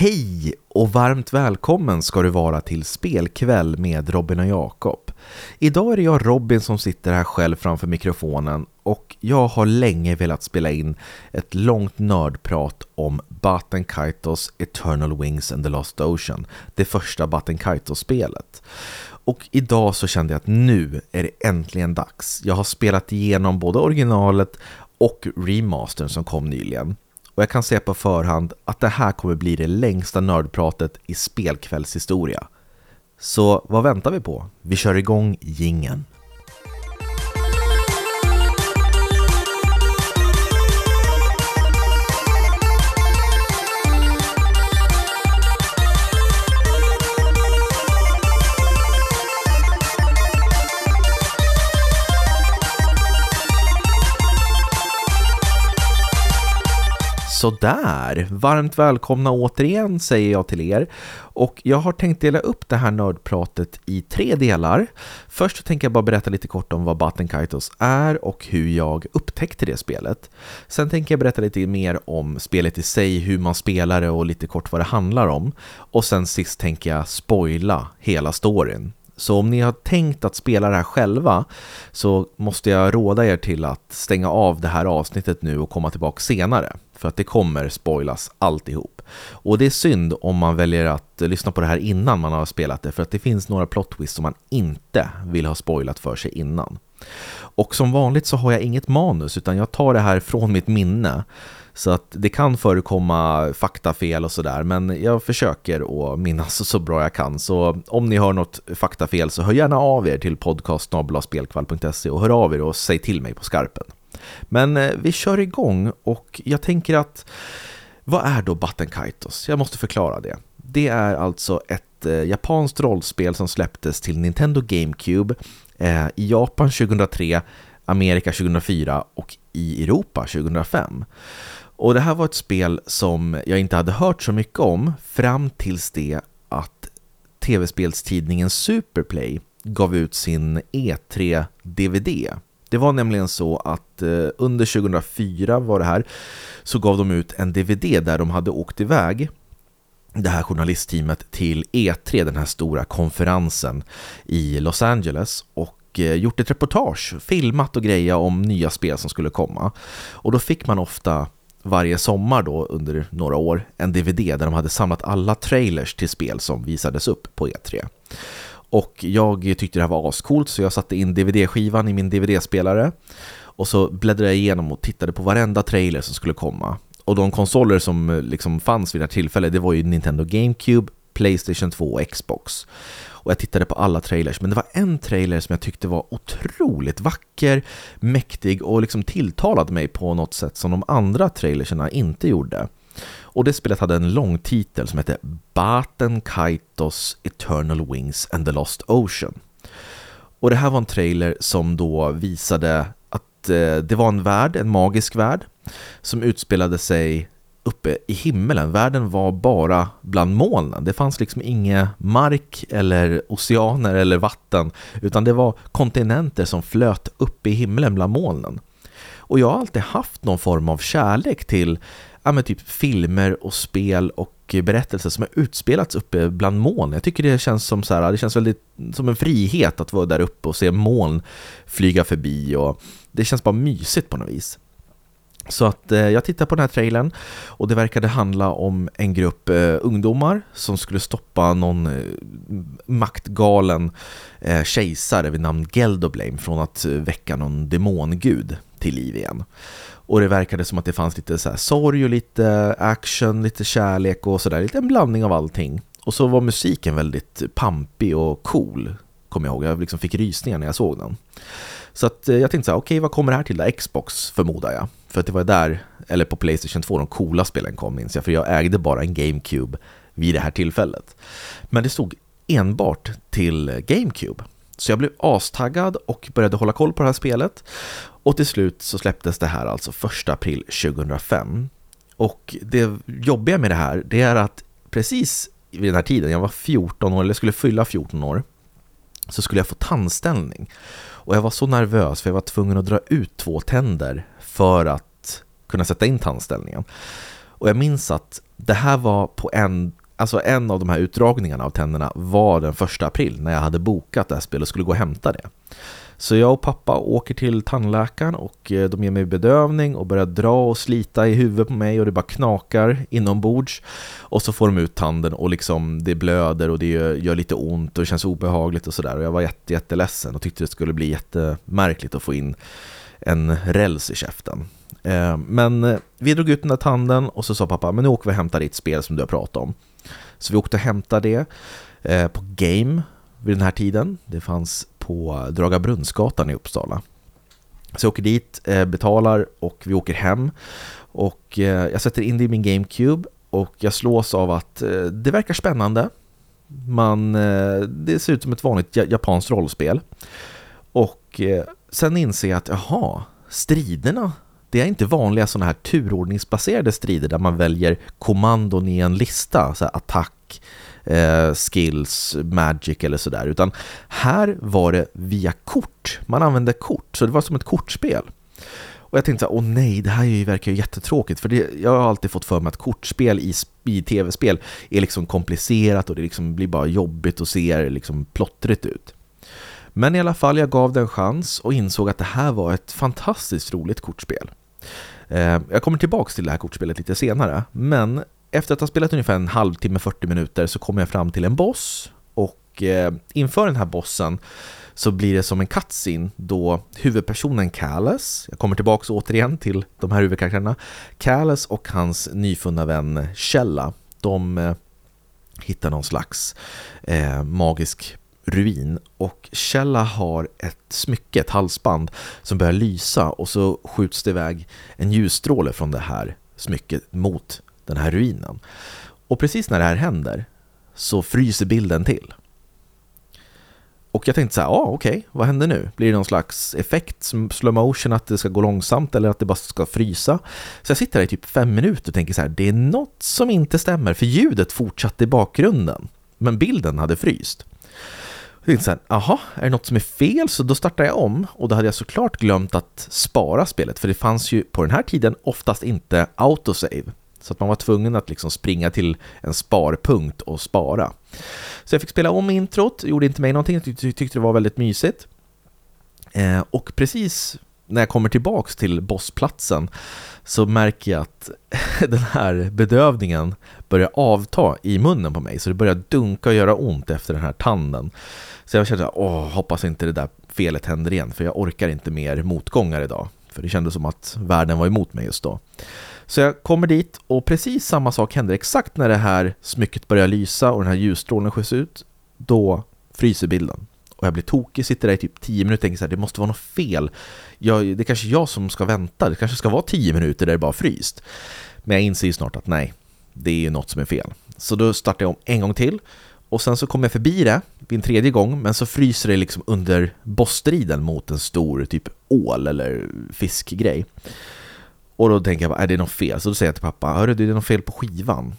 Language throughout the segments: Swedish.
Hej och varmt välkommen ska du vara till spelkväll med Robin och Jakob. Idag är det jag Robin som sitter här själv framför mikrofonen och jag har länge velat spela in ett långt nördprat om Batten Kaitos Eternal Wings and the Lost Ocean, det första Batten Kaitos-spelet. Och idag så kände jag att nu är det äntligen dags. Jag har spelat igenom både originalet och remastern som kom nyligen. Och jag kan säga på förhand att det här kommer bli det längsta nördpratet i spelkvällshistoria. Så vad väntar vi på? Vi kör igång gingen. Sådär, varmt välkomna återigen säger jag till er. Och jag har tänkt dela upp det här nördpratet i tre delar. Först så tänker jag bara berätta lite kort om vad Battenkaitos är och hur jag upptäckte det spelet. Sen tänker jag berätta lite mer om spelet i sig, hur man spelar det och lite kort vad det handlar om. Och sen sist tänker jag spoila hela storyn. Så om ni har tänkt att spela det här själva så måste jag råda er till att stänga av det här avsnittet nu och komma tillbaka senare. För att det kommer spoilas alltihop. Och det är synd om man väljer att lyssna på det här innan man har spelat det för att det finns några plot twists som man inte vill ha spoilat för sig innan. Och som vanligt så har jag inget manus utan jag tar det här från mitt minne. Så att det kan förekomma faktafel och sådär men jag försöker att minnas så bra jag kan. Så om ni har något faktafel så hör gärna av er till podcastnabelaspelkvall.se och hör av er och säg till mig på skarpen. Men eh, vi kör igång och jag tänker att vad är då Battenkaitos? Jag måste förklara det. Det är alltså ett eh, japanskt rollspel som släpptes till Nintendo GameCube eh, i Japan 2003, Amerika 2004 och i Europa 2005. Och det här var ett spel som jag inte hade hört så mycket om fram tills det att tv-spelstidningen Superplay gav ut sin E3-DVD det var nämligen så att eh, under 2004 var det här så gav de ut en DVD där de hade åkt iväg det här journalistteamet till E3, den här stora konferensen i Los Angeles och eh, gjort ett reportage, filmat och grejat om nya spel som skulle komma. Och då fick man ofta varje sommar då under några år en DVD där de hade samlat alla trailers till spel som visades upp på E3. Och jag tyckte det här var ascoolt så jag satte in DVD-skivan i min DVD-spelare och så bläddrade jag igenom och tittade på varenda trailer som skulle komma. Och de konsoler som eh, liksom fanns vid det här tillfället det var ju Nintendo GameCube, Playstation 2 och Xbox. Och jag tittade på alla trailers, men det var en trailer som jag tyckte var otroligt vacker, mäktig och liksom tilltalade mig på något sätt som de andra trailerserna inte gjorde. Och det spelet hade en lång titel som hette Baten Kaitos Eternal Wings and the Lost Ocean. Och det här var en trailer som då visade att eh, det var en värld, en magisk värld, som utspelade sig uppe i himmelen. Världen var bara bland molnen. Det fanns liksom ingen mark eller oceaner eller vatten, utan det var kontinenter som flöt upp i himlen bland molnen. Och jag har alltid haft någon form av kärlek till ja, men typ filmer och spel och berättelser som har utspelats uppe bland moln. Jag tycker det känns som så här, det känns väldigt som en frihet att vara där uppe och se moln flyga förbi och det känns bara mysigt på något vis. Så att eh, jag tittade på den här trailern och det verkade handla om en grupp eh, ungdomar som skulle stoppa någon eh, maktgalen eh, kejsare vid namn Geldoblame från att eh, väcka någon demongud till liv igen. Och det verkade som att det fanns lite så här sorg och lite eh, action, lite kärlek och sådär. Lite en blandning av allting. Och så var musiken väldigt pampig och cool, kommer jag ihåg. Jag liksom fick rysningar när jag såg den. Så att eh, jag tänkte så här, okej okay, vad kommer det här till? då? Xbox förmodar jag. För att det var där, eller på Playstation 2, de coola spelen kom minns jag. För jag ägde bara en GameCube vid det här tillfället. Men det stod enbart till GameCube. Så jag blev astaggad och började hålla koll på det här spelet. Och till slut så släpptes det här alltså 1 april 2005. Och det jobbiga med det här, det är att precis vid den här tiden, jag var 14 år, eller skulle fylla 14 år, så skulle jag få tandställning. Och jag var så nervös för jag var tvungen att dra ut två tänder för att kunna sätta in tandställningen. Och jag minns att det här var på en, alltså en av de här utdragningarna av tänderna var den första april när jag hade bokat det här spelet och skulle gå och hämta det. Så jag och pappa åker till tandläkaren och eh, de ger mig bedövning och börjar dra och slita i huvudet på mig och det bara knakar inombords. Och så får de ut tanden och liksom det blöder och det gör, gör lite ont och det känns obehagligt och sådär. Och jag var jätte, jätteledsen och tyckte det skulle bli jättemärkligt att få in en räls i käften. Eh, men eh, vi drog ut den där tanden och så sa pappa, men nu åker vi och hämtar ditt spel som du har pratat om. Så vi åkte och hämtade det eh, på Game vid den här tiden. Det fanns på Dragabrunnsgatan i Uppsala. Så jag åker dit, betalar och vi åker hem. Och jag sätter in det i min GameCube och jag slås av att det verkar spännande. Man, det ser ut som ett vanligt japanskt rollspel. Och sen inser jag att jaha, striderna det är inte vanliga sådana här turordningsbaserade strider där man väljer kommandon i en lista, så attack, eh, skills, magic eller sådär. Utan här var det via kort. Man använde kort, så det var som ett kortspel. Och jag tänkte så åh nej, det här ju, verkar ju jättetråkigt. För det, jag har alltid fått för mig att kortspel i, i tv-spel är liksom komplicerat och det liksom blir bara jobbigt och ser liksom plottrigt ut. Men i alla fall, jag gav det en chans och insåg att det här var ett fantastiskt roligt kortspel. Eh, jag kommer tillbaka till det här kortspelet lite senare, men efter att ha spelat ungefär en halvtimme, 40 minuter så kommer jag fram till en boss och eh, inför den här bossen så blir det som en cutscene då huvudpersonen Kalles, jag kommer tillbaka återigen till de här huvudkaraktärerna, Kalles och hans nyfunna vän Shella, de eh, hittar någon slags eh, magisk ruin och Shella har ett smycke, ett halsband som börjar lysa och så skjuts det iväg en ljusstråle från det här smycket mot den här ruinen. Och precis när det här händer så fryser bilden till. Och jag tänkte så här, ja ah, okej, okay, vad händer nu? Blir det någon slags effekt, som slow motion, att det ska gå långsamt eller att det bara ska frysa? Så jag sitter där i typ fem minuter och tänker så här, det är något som inte stämmer, för ljudet fortsatte i bakgrunden, men bilden hade fryst. Jag tänkte så här, aha, är det något som är fel? Så då startade jag om och då hade jag såklart glömt att spara spelet, för det fanns ju på den här tiden oftast inte autosave. Så att man var tvungen att liksom springa till en sparpunkt och spara. Så jag fick spela om introt, gjorde inte mig någonting, jag tyckte, tyckte det var väldigt mysigt. Eh, och precis när jag kommer tillbaks till bossplatsen så märker jag att den här bedövningen börjar avta i munnen på mig. Så det börjar dunka och göra ont efter den här tanden. Så jag kände, åh, hoppas inte det där felet händer igen, för jag orkar inte mer motgångar idag. För det kändes som att världen var emot mig just då. Så jag kommer dit och precis samma sak händer exakt när det här smycket börjar lysa och den här ljusstrålen skjuts ut. Då fryser bilden. Och jag blir tokig, sitter där i typ 10 minuter och tänker så här, det måste vara något fel. Jag, det är kanske jag som ska vänta, det kanske ska vara 10 minuter där det bara fryst. Men jag inser ju snart att nej, det är ju något som är fel. Så då startar jag om en gång till och sen så kommer jag förbi det vid en tredje gång, men så fryser det liksom under bossstriden mot en stor typ ål eller fiskgrej. Och då tänker jag är det något fel? Så då säger jag till pappa, hörru det är något fel på skivan.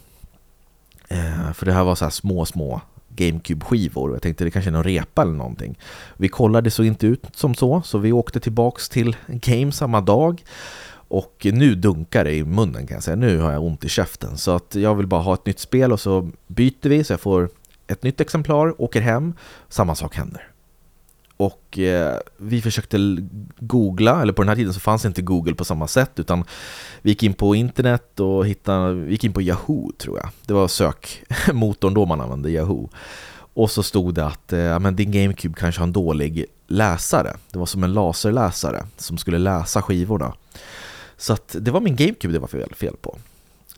Eh, för det här var så här små, små GameCube-skivor och jag tänkte det kanske är någon repa eller någonting. Vi kollade, det såg inte ut som så, så vi åkte tillbaks till Game samma dag. Och nu dunkar det i munnen kan jag säga, nu har jag ont i käften. Så att jag vill bara ha ett nytt spel och så byter vi så jag får ett nytt exemplar, åker hem, samma sak händer. Och eh, vi försökte googla, eller på den här tiden så fanns inte Google på samma sätt utan vi gick in på internet och hittade, vi gick in på Yahoo tror jag. Det var sökmotorn då man använde Yahoo. Och så stod det att eh, men din GameCube kanske har en dålig läsare. Det var som en laserläsare som skulle läsa skivorna. Så att det var min GameCube det var fel, fel på.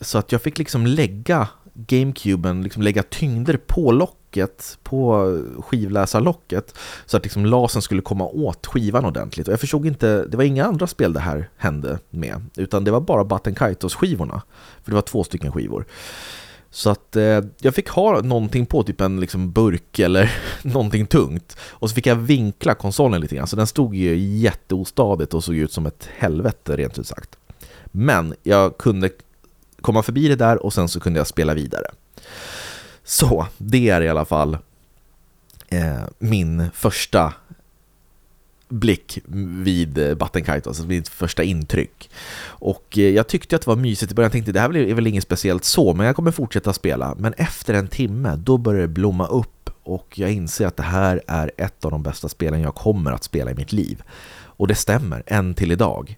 Så att jag fick liksom lägga GameCuben, liksom lägga tyngder på locket, på skivläsarlocket så att liksom lasen skulle komma åt skivan ordentligt. Och jag förstod inte, det var inga andra spel det här hände med, utan det var bara Button Kaitos-skivorna. För det var två stycken skivor. Så att eh, jag fick ha någonting på, typ en liksom burk eller någonting tungt. Och så fick jag vinkla konsolen lite grann, så den stod ju jätteostadigt och såg ut som ett helvete rent ut sagt. Men jag kunde komma förbi det där och sen så kunde jag spela vidare. Så det är i alla fall eh, min första blick vid eh, Battenkite, alltså mitt första intryck. Och eh, jag tyckte att det var mysigt i början, jag tänkte det här är väl inget speciellt så, men jag kommer fortsätta spela. Men efter en timme, då börjar det blomma upp och jag inser att det här är ett av de bästa spelen jag kommer att spela i mitt liv. Och det stämmer, än till idag.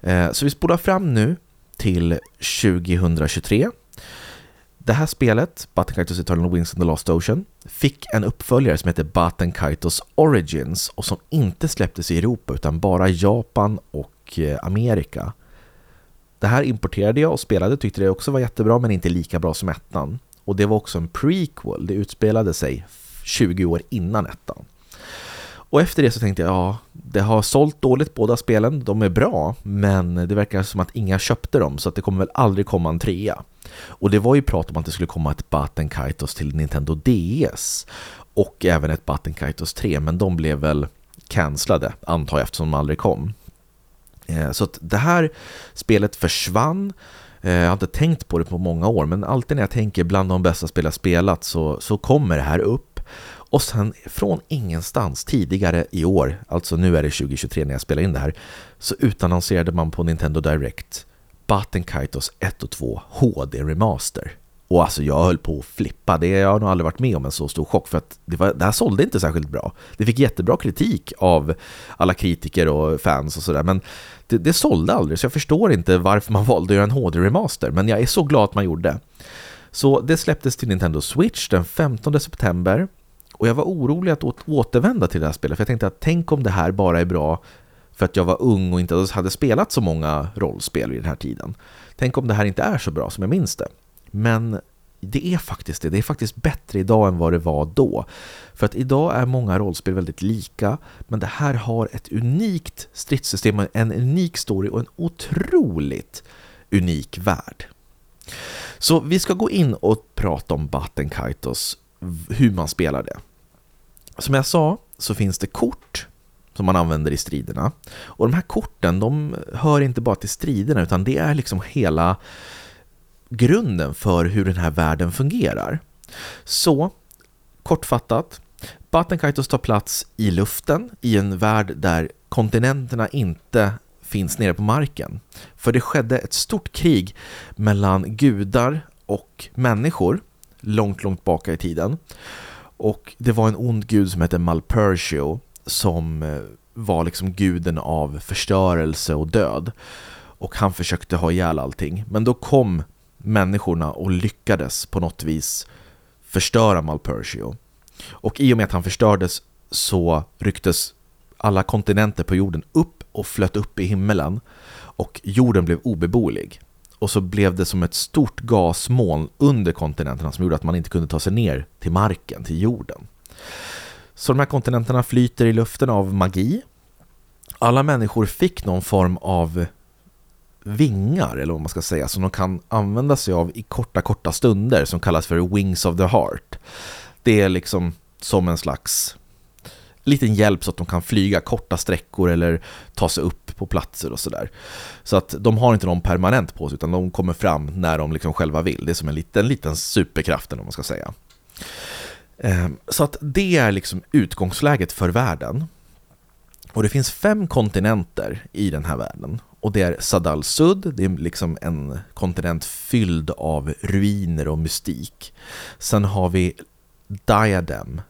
Eh, så vi spolar fram nu till 2023 det här spelet, Batten Kaitos Eternal Wings in the Lost Ocean, fick en uppföljare som heter Batten Kaitos Origins och som inte släpptes i Europa utan bara Japan och eh, Amerika. Det här importerade jag och spelade, tyckte det också var jättebra men inte lika bra som ettan. Och det var också en prequel, det utspelade sig 20 år innan ettan. Och efter det så tänkte jag, ja, det har sålt dåligt båda spelen, de är bra, men det verkar som att inga köpte dem så att det kommer väl aldrig komma en trea. Och det var ju prat om att det skulle komma ett Batten Kaitos till Nintendo DS och även ett Batten Kaitos 3, men de blev väl cancellade, antar jag, eftersom de aldrig kom. Eh, så att det här spelet försvann. Eh, jag har inte tänkt på det på många år, men alltid när jag tänker bland de bästa spel jag spelat så, så kommer det här upp. Och sen från ingenstans tidigare i år, alltså nu är det 2023 när jag spelar in det här, så utannonserade man på Nintendo Direct Batten Kaitos 1 och 2 HD Remaster. Och alltså jag höll på att flippa, det jag har nog aldrig varit med om en så stor chock för att det, var, det här sålde inte särskilt bra. Det fick jättebra kritik av alla kritiker och fans och sådär men det, det sålde aldrig så jag förstår inte varför man valde att göra en HD-remaster men jag är så glad att man gjorde. Så det släpptes till Nintendo Switch den 15 september och jag var orolig att återvända till det här spelet för jag tänkte att tänk om det här bara är bra för att jag var ung och inte hade spelat så många rollspel vid den här tiden. Tänk om det här inte är så bra som jag minns det. Men det är faktiskt det. Det är faktiskt bättre idag än vad det var då. För att idag är många rollspel väldigt lika, men det här har ett unikt stridssystem, en unik story och en otroligt unik värld. Så vi ska gå in och prata om Batten Kaitos, hur man spelar det. Som jag sa så finns det kort som man använder i striderna. Och de här korten, de hör inte bara till striderna utan det är liksom hela grunden för hur den här världen fungerar. Så, kortfattat, Battenkaitos tar plats i luften i en värld där kontinenterna inte finns nere på marken. För det skedde ett stort krig mellan gudar och människor långt, långt baka i tiden. Och det var en ond gud som hette Malpertio som eh, var liksom guden av förstörelse och död. Och han försökte ha ihjäl allting. Men då kom människorna och lyckades på något vis förstöra Malpertio. Och i och med att han förstördes så rycktes alla kontinenter på jorden upp och flöt upp i himmelen och jorden blev obeboelig. Och så blev det som ett stort gasmoln under kontinenterna som gjorde att man inte kunde ta sig ner till marken, till jorden. Så de här kontinenterna flyter i luften av magi. Alla människor fick någon form av vingar, eller vad man ska säga, som de kan använda sig av i korta, korta stunder som kallas för Wings of the Heart. Det är liksom som en slags liten hjälp så att de kan flyga korta sträckor eller ta sig upp på platser och sådär. Så att de har inte någon permanent på sig utan de kommer fram när de liksom själva vill. Det är som en liten, liten superkraft om man ska säga. Ehm, så att det är liksom utgångsläget för världen. Och det finns fem kontinenter i den här världen. Och det är Sadal Sud, det är liksom en kontinent fylld av ruiner och mystik. Sen har vi Diadem,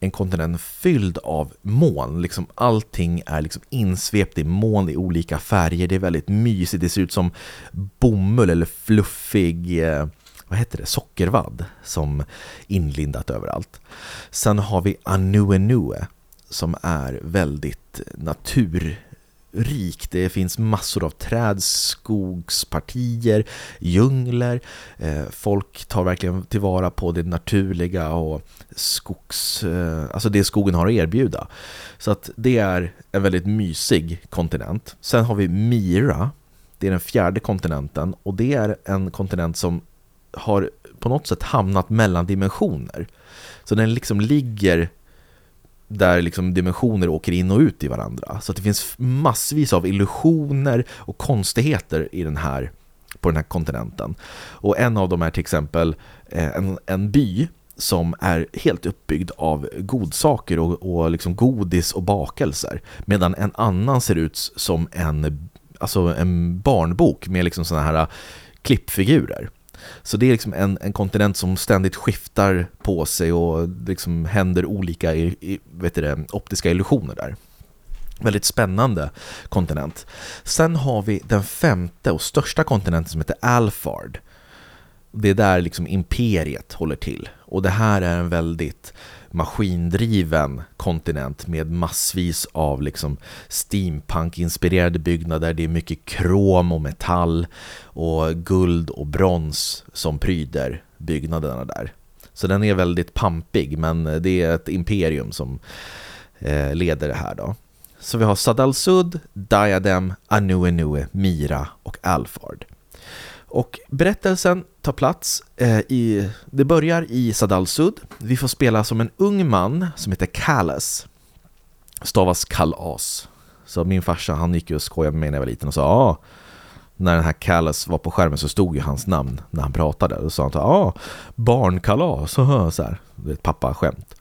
en kontinent fylld av moln. Liksom allting är liksom insvept i moln i olika färger. Det är väldigt mysigt. Det ser ut som bomull eller fluffig eh, vad heter det, sockervadd som inlindat överallt. Sen har vi Anuenue som är väldigt naturrik. Det finns massor av träd, skogspartier, djungler. Eh, folk tar verkligen tillvara på det naturliga och skogs, eh, alltså det skogen har att erbjuda. Så att det är en väldigt mysig kontinent. Sen har vi Mira, det är den fjärde kontinenten och det är en kontinent som har på något sätt hamnat mellan dimensioner. Så den liksom ligger där liksom dimensioner åker in och ut i varandra. Så det finns massvis av illusioner och konstigheter i den här, på den här kontinenten. Och en av dem är till exempel eh, en, en by som är helt uppbyggd av godsaker och, och liksom godis och bakelser. Medan en annan ser ut som en, alltså en barnbok med liksom sådana här eh, klippfigurer. Så det är liksom en, en kontinent som ständigt skiftar på sig och liksom händer olika i, i, vet det, optiska illusioner där. Väldigt spännande kontinent. Sen har vi den femte och största kontinenten som heter Alfard. Det är där liksom imperiet håller till. Och det här är en väldigt maskindriven kontinent med massvis av liksom steampunk-inspirerade byggnader. Det är mycket krom och metall och guld och brons som pryder byggnaderna där. Så den är väldigt pampig, men det är ett imperium som eh, leder det här då. Så vi har Sadal Sud, Diadem, Anuenue, Mira och Alfard. Och berättelsen tar plats eh, i, det börjar i Sadalsud. Vi får spela som en ung man som heter Kallas. Stavas Kallas. Så min farsa han gick ju och skojade med mig när jag var liten och sa ah, när den här Kallas var på skärmen så stod ju hans namn när han pratade. Då sa han ah, barnkalas, så här. Det är ett pappa-skämt.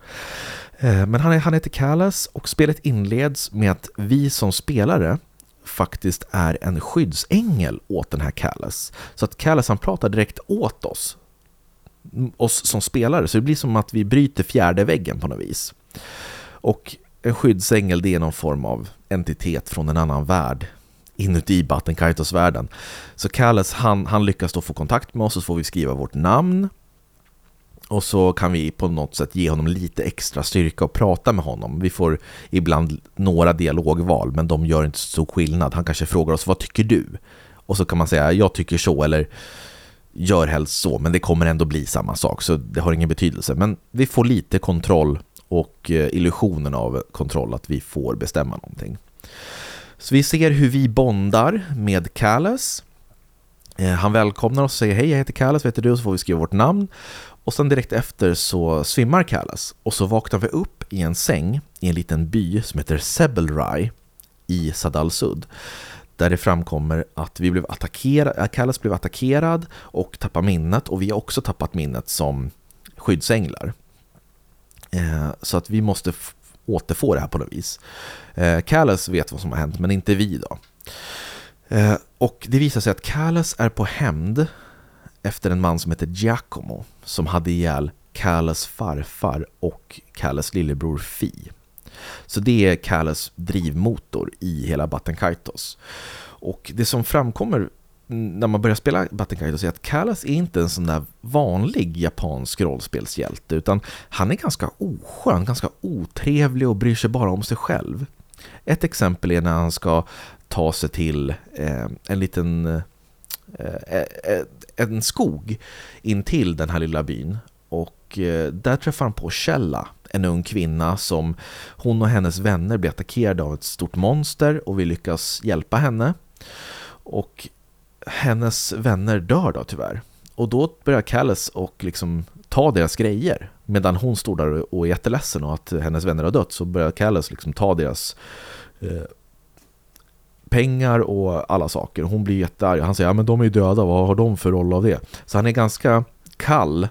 Eh, men han, han heter Kallas och spelet inleds med att vi som spelare faktiskt är en skyddsängel åt den här Callas. Så att Callas han pratar direkt åt oss, oss som spelare, så det blir som att vi bryter fjärde väggen på något vis. Och en skyddsängel det är någon form av entitet från en annan värld inuti Battenkaitos-världen. Så Kalles han, han lyckas då få kontakt med oss och så får vi skriva vårt namn och så kan vi på något sätt ge honom lite extra styrka och prata med honom. Vi får ibland några dialogval, men de gör inte så stor skillnad. Han kanske frågar oss, vad tycker du? Och så kan man säga, jag tycker så, eller gör helst så, men det kommer ändå bli samma sak, så det har ingen betydelse. Men vi får lite kontroll och eh, illusionen av kontroll, att vi får bestämma någonting. Så vi ser hur vi bondar med Callas. Eh, han välkomnar oss och säger hej, jag heter Kalles, vad heter du? Och Så får vi skriva vårt namn. Och sen direkt efter så svimmar Kallas och så vaknar vi upp i en säng i en liten by som heter Sebelrai i Sadalsud. Där det framkommer att vi blev attackerade, Kallas blev attackerad och tappar minnet och vi har också tappat minnet som skyddsänglar. Eh, så att vi måste återfå det här på något vis. Eh, Kallas vet vad som har hänt men inte vi då. Eh, och det visar sig att Kallas är på hämnd efter en man som heter Giacomo som hade ihjäl Calles farfar och Calles lillebror Fi. Så det är Calles drivmotor i hela Battenkaitos. Och det som framkommer när man börjar spela Battenkaitos är att Callas är inte en sån där vanlig japansk rollspelshjälte utan han är ganska oskön, ganska otrevlig och bryr sig bara om sig själv. Ett exempel är när han ska ta sig till eh, en liten eh, eh, eh en skog in till den här lilla byn och eh, där träffar han på Kjella, en ung kvinna som hon och hennes vänner blir attackerade av ett stort monster och vi lyckas hjälpa henne. Och hennes vänner dör då tyvärr. Och då börjar Callis och liksom ta deras grejer. Medan hon står där och är jätteledsen och att hennes vänner har dött så börjar Callis liksom ta deras eh, pengar och alla saker. Hon blir jättearg. Han säger ja men de är ju döda, vad har de för roll av det? Så han är ganska kall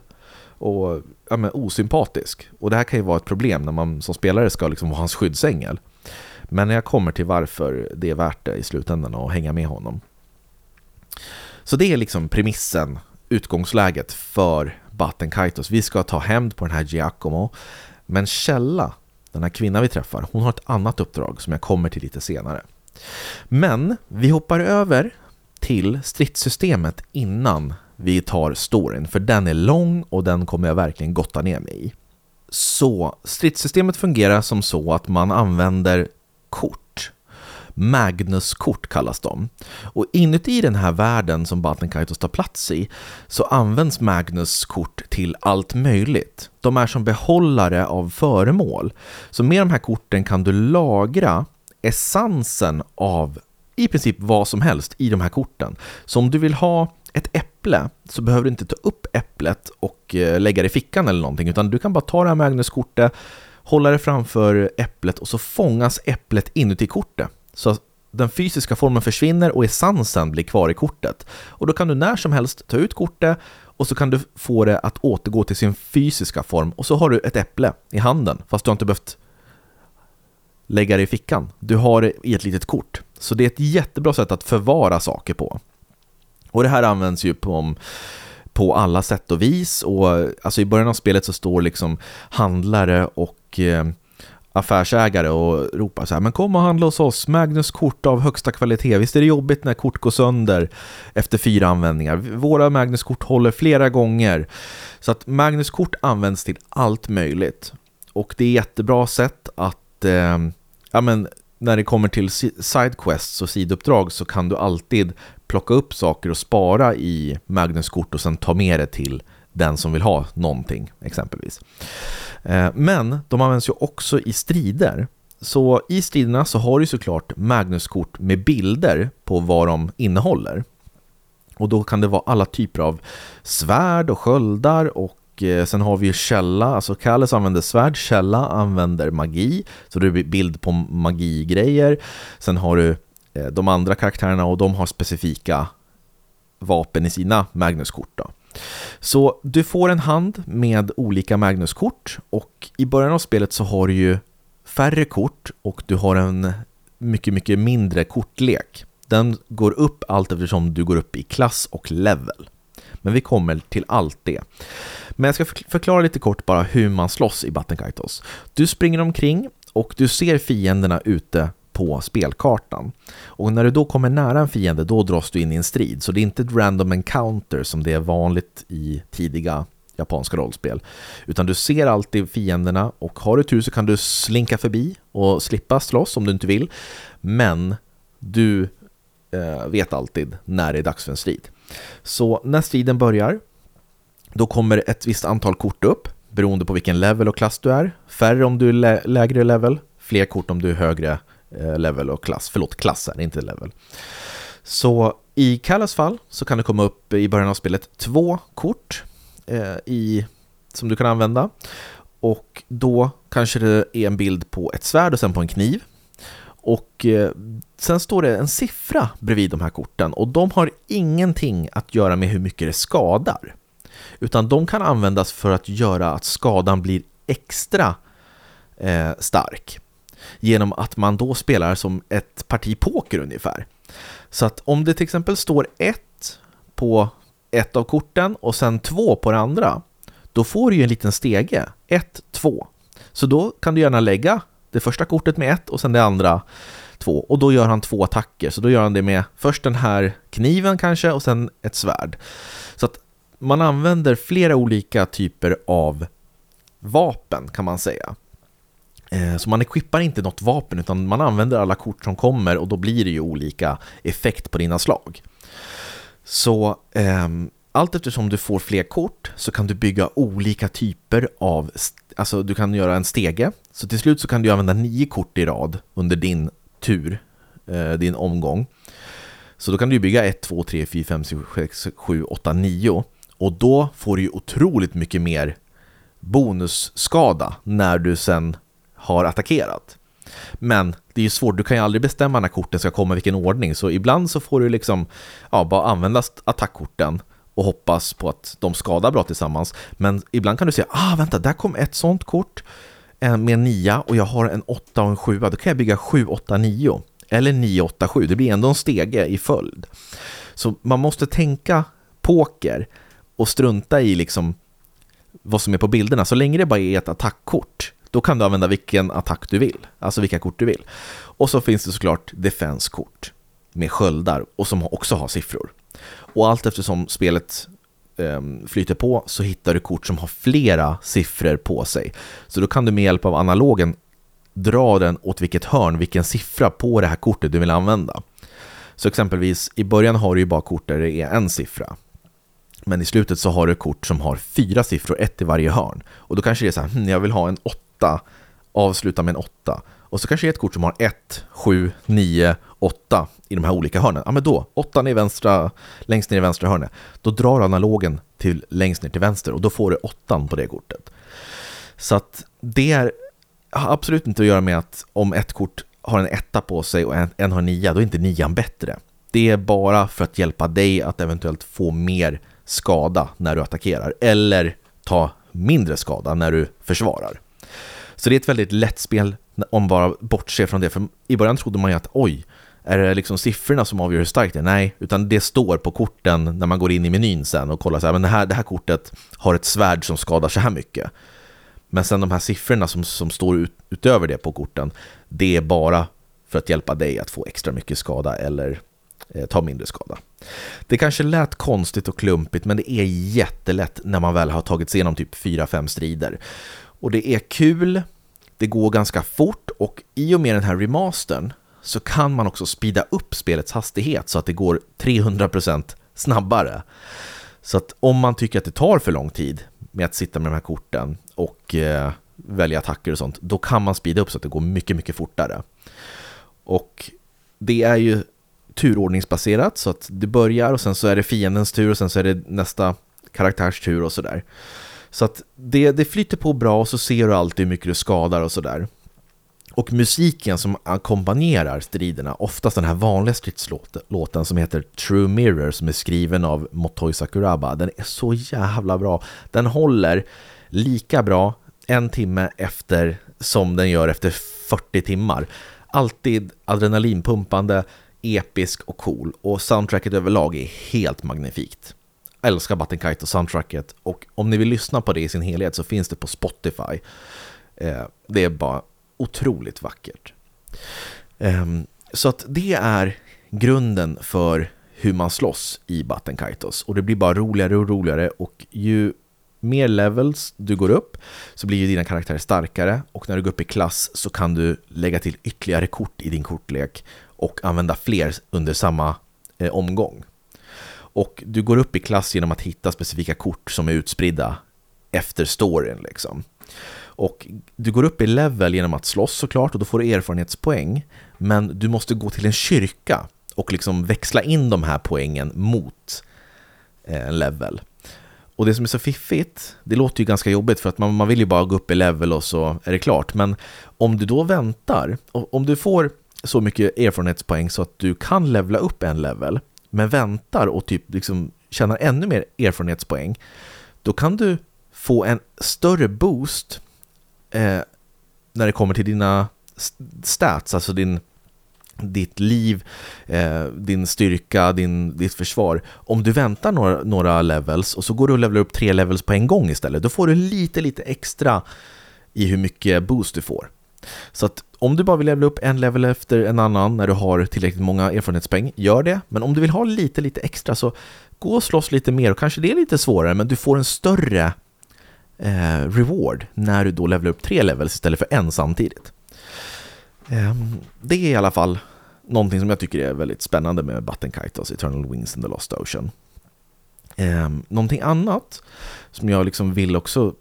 och ja, men osympatisk. Och det här kan ju vara ett problem när man som spelare ska liksom vara hans skyddsängel. Men när jag kommer till varför det är värt det i slutändan att hänga med honom. Så det är liksom premissen, utgångsläget för Battenkaitos. Vi ska ta hämnd på den här Giacomo. Men Källa, den här kvinnan vi träffar, hon har ett annat uppdrag som jag kommer till lite senare. Men vi hoppar över till stridssystemet innan vi tar storyn, för den är lång och den kommer jag verkligen gotta ner mig i. Så stridssystemet fungerar som så att man använder kort. Magnuskort kallas de. Och inuti den här världen som Baltenkaitos tar plats i så används Magnus-kort till allt möjligt. De är som behållare av föremål. Så med de här korten kan du lagra essensen av i princip vad som helst i de här korten. Så om du vill ha ett äpple så behöver du inte ta upp äpplet och eh, lägga det i fickan eller någonting utan du kan bara ta det här Magnuskortet, hålla det framför äpplet och så fångas äpplet inuti kortet. Så den fysiska formen försvinner och essensen blir kvar i kortet. Och då kan du när som helst ta ut kortet och så kan du få det att återgå till sin fysiska form och så har du ett äpple i handen fast du har inte behövt lägga det i fickan. Du har det i ett litet kort. Så det är ett jättebra sätt att förvara saker på. Och det här används ju på, på alla sätt och vis och alltså i början av spelet så står liksom handlare och eh, affärsägare och ropar så här, men kom och handla hos oss, Magnus kort av högsta kvalitet. Visst är det jobbigt när kort går sönder efter fyra användningar? Våra Magnus kort håller flera gånger. Så att Magnus kort används till allt möjligt. Och det är jättebra sätt att, eh, ja men när det kommer till sidequests och sidouppdrag så kan du alltid plocka upp saker och spara i Magnus kort och sen ta med det till den som vill ha någonting exempelvis. Eh, men de används ju också i strider. Så i striderna så har du såklart Magnuskort med bilder på vad de innehåller. Och då kan det vara alla typer av svärd och sköldar och Eh, sen har vi ju källa, alltså Kalles använder svärd, källa använder magi, så det är bild på magigrejer. Sen har du eh, de andra karaktärerna och de har specifika vapen i sina Magnuskort. Då. Så du får en hand med olika Magnuskort och i början av spelet så har du ju färre kort och du har en mycket, mycket mindre kortlek. Den går upp allt eftersom du går upp i klass och level. Men vi kommer till allt det. Men jag ska förklara lite kort bara hur man slåss i Battenkaitos. Du springer omkring och du ser fienderna ute på spelkartan. Och när du då kommer nära en fiende, då dras du in i en strid. Så det är inte ett random encounter som det är vanligt i tidiga japanska rollspel. Utan du ser alltid fienderna och har du tur så kan du slinka förbi och slippa slåss om du inte vill. Men du eh, vet alltid när det är dags för en strid. Så när striden börjar, då kommer ett visst antal kort upp beroende på vilken level och klass du är. Färre om du är lä lägre level, fler kort om du är högre Eh, level och klass. Förlåt, klass är inte level. Så i Kallas fall så kan det komma upp i början av spelet två kort eh, i, som du kan använda. Och då kanske det är en bild på ett svärd och sen på en kniv. Och eh, sen står det en siffra bredvid de här korten och de har ingenting att göra med hur mycket det skadar. Utan de kan användas för att göra att skadan blir extra eh, stark genom att man då spelar som ett parti poker ungefär. Så att om det till exempel står ett på ett av korten och sen två på det andra, då får du ju en liten stege. Ett, två. Så då kan du gärna lägga det första kortet med ett och sen det andra två. Och då gör han två attacker. Så då gör han det med först den här kniven kanske och sen ett svärd. Så att man använder flera olika typer av vapen kan man säga. Eh, så man equippar inte något vapen utan man använder alla kort som kommer och då blir det ju olika effekt på dina slag. Så eh, allt eftersom du får fler kort så kan du bygga olika typer av, alltså du kan göra en stege. Så till slut så kan du använda nio kort i rad under din tur, eh, din omgång. Så då kan du bygga 1, 2, 3, 4, 5, 6, 7, 8, 9 och då får du ju otroligt mycket mer bonusskada när du sen har attackerat. Men det är ju svårt, du kan ju aldrig bestämma när korten ska komma i vilken ordning, så ibland så får du liksom ja, bara använda attackkorten och hoppas på att de skadar bra tillsammans. Men ibland kan du säga, ah vänta, där kom ett sånt kort eh, med en 9 och jag har en åtta och en sjua. då kan jag bygga 7, 8, 9 eller 9, 8, 7, det blir ändå en stege i följd. Så man måste tänka poker och strunta i liksom vad som är på bilderna, så länge det bara är ett attackkort då kan du använda vilken attack du vill, alltså vilka kort du vill. Och så finns det såklart defense-kort med sköldar och som också har siffror. Och allt eftersom spelet ehm, flyter på så hittar du kort som har flera siffror på sig. Så då kan du med hjälp av analogen dra den åt vilket hörn, vilken siffra på det här kortet du vill använda. Så exempelvis i början har du ju bara kort där det är en siffra. Men i slutet så har du kort som har fyra siffror, ett i varje hörn. Och då kanske det är så här, hm, jag vill ha en åtta, avsluta med en åtta. Och så kanske det är ett kort som har 1, 7, 9, åtta i de här olika hörnen. Ja men då, åttan är vänstra, längst ner i vänstra hörnet. Då drar analogen till längst ner till vänster och då får du åttan på det kortet. Så att det är, har absolut inte att göra med att om ett kort har en etta på sig och en, en har nia, då är inte nian bättre. Det är bara för att hjälpa dig att eventuellt få mer skada när du attackerar eller ta mindre skada när du försvarar. Så det är ett väldigt lätt spel om man bara bortser från det. För i början trodde man ju att oj, är det liksom siffrorna som avgör hur starkt det är? Nej, utan det står på korten när man går in i menyn sen och kollar så här, men det här, det här kortet har ett svärd som skadar så här mycket. Men sen de här siffrorna som, som står ut, utöver det på korten, det är bara för att hjälpa dig att få extra mycket skada eller eh, ta mindre skada. Det kanske lät konstigt och klumpigt, men det är jättelätt när man väl har tagit sig igenom typ 4-5 strider. Och det är kul, det går ganska fort och i och med den här remastern så kan man också speeda upp spelets hastighet så att det går 300% snabbare. Så att om man tycker att det tar för lång tid med att sitta med de här korten och eh, välja attacker och sånt, då kan man speeda upp så att det går mycket, mycket fortare. Och det är ju turordningsbaserat så att det börjar och sen så är det fiendens tur och sen så är det nästa karaktärs tur och sådär. Så att det, det flyter på bra och så ser du alltid hur mycket du skadar och sådär. Och musiken som ackompanjerar striderna, oftast den här vanliga stridslåten som heter True Mirror som är skriven av Motoi Sakuraba, den är så jävla bra. Den håller lika bra en timme efter som den gör efter 40 timmar. Alltid adrenalinpumpande, episk och cool och soundtracket överlag är helt magnifikt. Jag älskar Button Kite och soundtracket och om ni vill lyssna på det i sin helhet så finns det på Spotify. Eh, det är bara otroligt vackert. Ehm, så att det är grunden för hur man slåss i Button Kaitos och det blir bara roligare och roligare och ju mer levels du går upp så blir ju dina karaktärer starkare och när du går upp i klass så kan du lägga till ytterligare kort i din kortlek och använda fler under samma eh, omgång. Och du går upp i klass genom att hitta specifika kort som är utspridda efter storyn liksom. Och du går upp i level genom att slåss såklart och då får du erfarenhetspoäng. Men du måste gå till en kyrka och liksom växla in de här poängen mot en level. Och det som är så fiffigt, det låter ju ganska jobbigt för att man, man vill ju bara gå upp i level och så är det klart. Men om du då väntar, om du får så mycket erfarenhetspoäng så att du kan levla upp en level, men väntar och typ liksom tjänar ännu mer erfarenhetspoäng, då kan du få en större boost eh, när det kommer till dina stats, alltså din, ditt liv, eh, din styrka, din, ditt försvar. Om du väntar några, några levels och så går du och levlar upp tre levels på en gång istället, då får du lite, lite extra i hur mycket boost du får. Så att om du bara vill levla upp en level efter en annan när du har tillräckligt många erfarenhetspoäng, gör det. Men om du vill ha lite, lite extra så gå och slåss lite mer och kanske det är lite svårare, men du får en större eh, reward när du då levlar upp tre levels istället för en samtidigt. Eh, det är i alla fall någonting som jag tycker är väldigt spännande med Button Kaitos Eternal Wings and the Lost Ocean. Eh, någonting annat som jag liksom vill också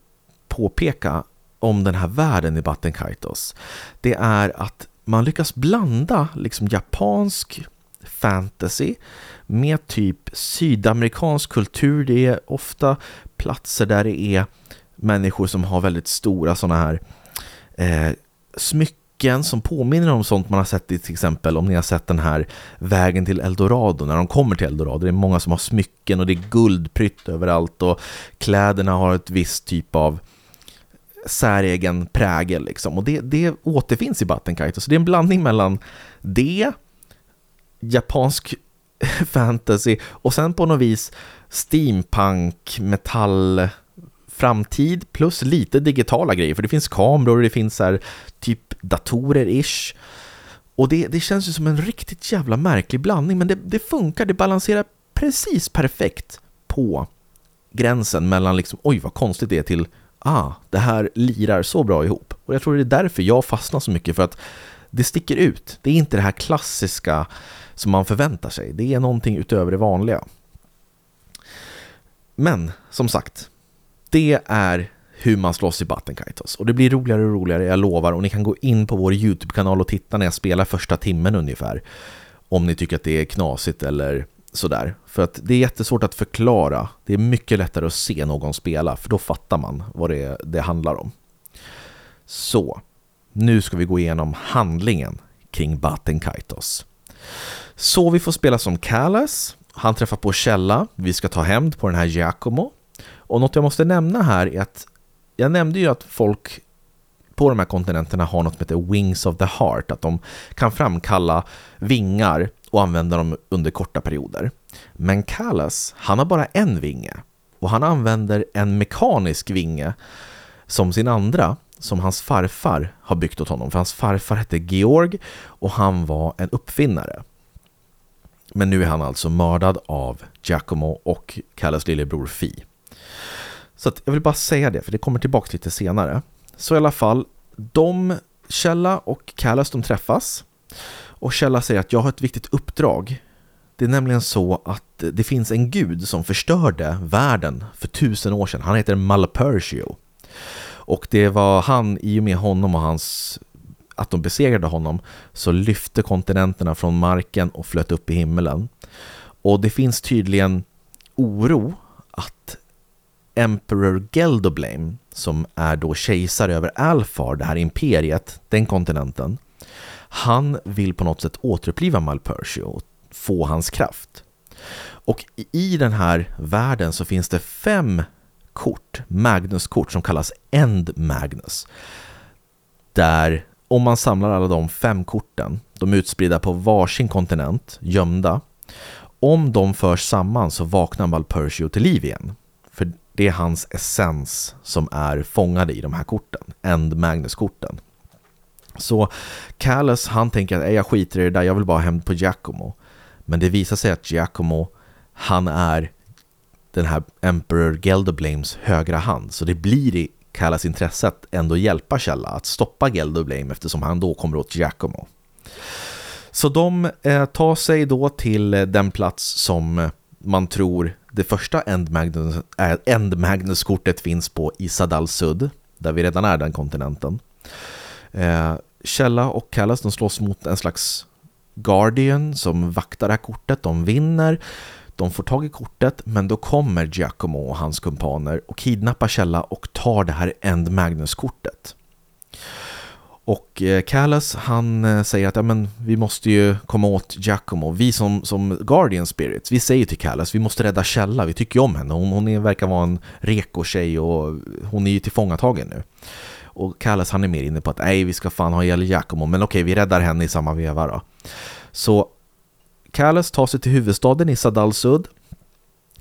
påpeka om den här världen i Button Kaitos, det är att man lyckas blanda liksom japansk fantasy med typ sydamerikansk kultur. Det är ofta platser där det är människor som har väldigt stora sådana här eh, smycken som påminner om sånt man har sett i till exempel om ni har sett den här vägen till Eldorado när de kommer till Eldorado. Det är många som har smycken och det är guldprytt överallt och kläderna har ett visst typ av säregen prägel liksom. Och det, det återfinns i Battenkaito. Så det är en blandning mellan det, japansk fantasy och sen på något vis steampunk, metall framtid plus lite digitala grejer, för det finns kameror, det finns här typ datorer-ish. Och det, det känns ju som en riktigt jävla märklig blandning, men det, det funkar, det balanserar precis perfekt på gränsen mellan liksom, oj vad konstigt det är till, ah, det här lirar så bra ihop. Och jag tror det är därför jag fastnar så mycket, för att det sticker ut. Det är inte det här klassiska som man förväntar sig. Det är någonting utöver det vanliga. Men som sagt, det är hur man slåss i Battenkaitos. Och det blir roligare och roligare, jag lovar. Och ni kan gå in på vår YouTube-kanal och titta när jag spelar första timmen ungefär. Om ni tycker att det är knasigt eller sådär. För att det är jättesvårt att förklara. Det är mycket lättare att se någon spela, för då fattar man vad det, det handlar om. Så, nu ska vi gå igenom handlingen kring Battenkaitos. Så vi får spela som Kallas. han träffar på Källa, vi ska ta hämnd på den här Giacomo. Och något jag måste nämna här är att jag nämnde ju att folk på de här kontinenterna har något som heter Wings of the Heart, att de kan framkalla vingar och använda dem under korta perioder. Men Callas, han har bara en vinge och han använder en mekanisk vinge som sin andra, som hans farfar har byggt åt honom. För hans farfar hette Georg och han var en uppfinnare. Men nu är han alltså mördad av Giacomo och Callas lillebror Fi. Så jag vill bara säga det, för det kommer tillbaka lite senare. Så i alla fall, de, Källa och Callas, de träffas. Och Källa säger att jag har ett viktigt uppdrag. Det är nämligen så att det finns en gud som förstörde världen för tusen år sedan. Han heter Malpertio. Och det var han, i och med honom och hans att de besegrade honom så lyfte kontinenterna från marken och flöt upp i himmelen. Och det finns tydligen oro att Emperor Geldoblame, som är då kejsare över Alfar, det här imperiet, den kontinenten, han vill på något sätt återuppliva Malpersio och få hans kraft. Och i den här världen så finns det fem kort, Magnus-kort, som kallas End Magnus. Där om man samlar alla de fem korten, de är utspridda på varsin kontinent, gömda. Om de förs samman så vaknar Malpersio till liv igen. Det är hans essens som är fångade i de här korten, End Magnus-korten. Så Callas, han tänker att jag skiter i det där, jag vill bara hem på Giacomo. Men det visar sig att Giacomo, han är den här Emperor Geldoblames högra hand. Så det blir i Callas intresse att ändå hjälpa Källa att stoppa Geldoblame eftersom han då kommer åt Giacomo. Så de eh, tar sig då till eh, den plats som eh, man tror det första End-Magnus-kortet finns på Isadal Sud, där vi redan är den kontinenten. Eh, Källa och Callas de slåss mot en slags Guardian som vaktar det här kortet. De vinner. De får tag i kortet, men då kommer Giacomo och hans kumpaner och kidnappar Källa och tar det här End Magnus-kortet. Och eh, Callas han eh, säger att ja, men, vi måste ju komma åt Giacomo. Vi som, som Guardian Spirits, vi säger till Callas vi måste rädda Källa. Vi tycker ju om henne. Hon, hon är, verkar vara en reko-tjej och hon är ju tillfångatagen nu. Och Callas han är mer inne på att nej, vi ska fan ha ihjäl Giacomo, men okej, vi räddar henne i samma veva då. Så Callas tar sig till huvudstaden i Sadalsud,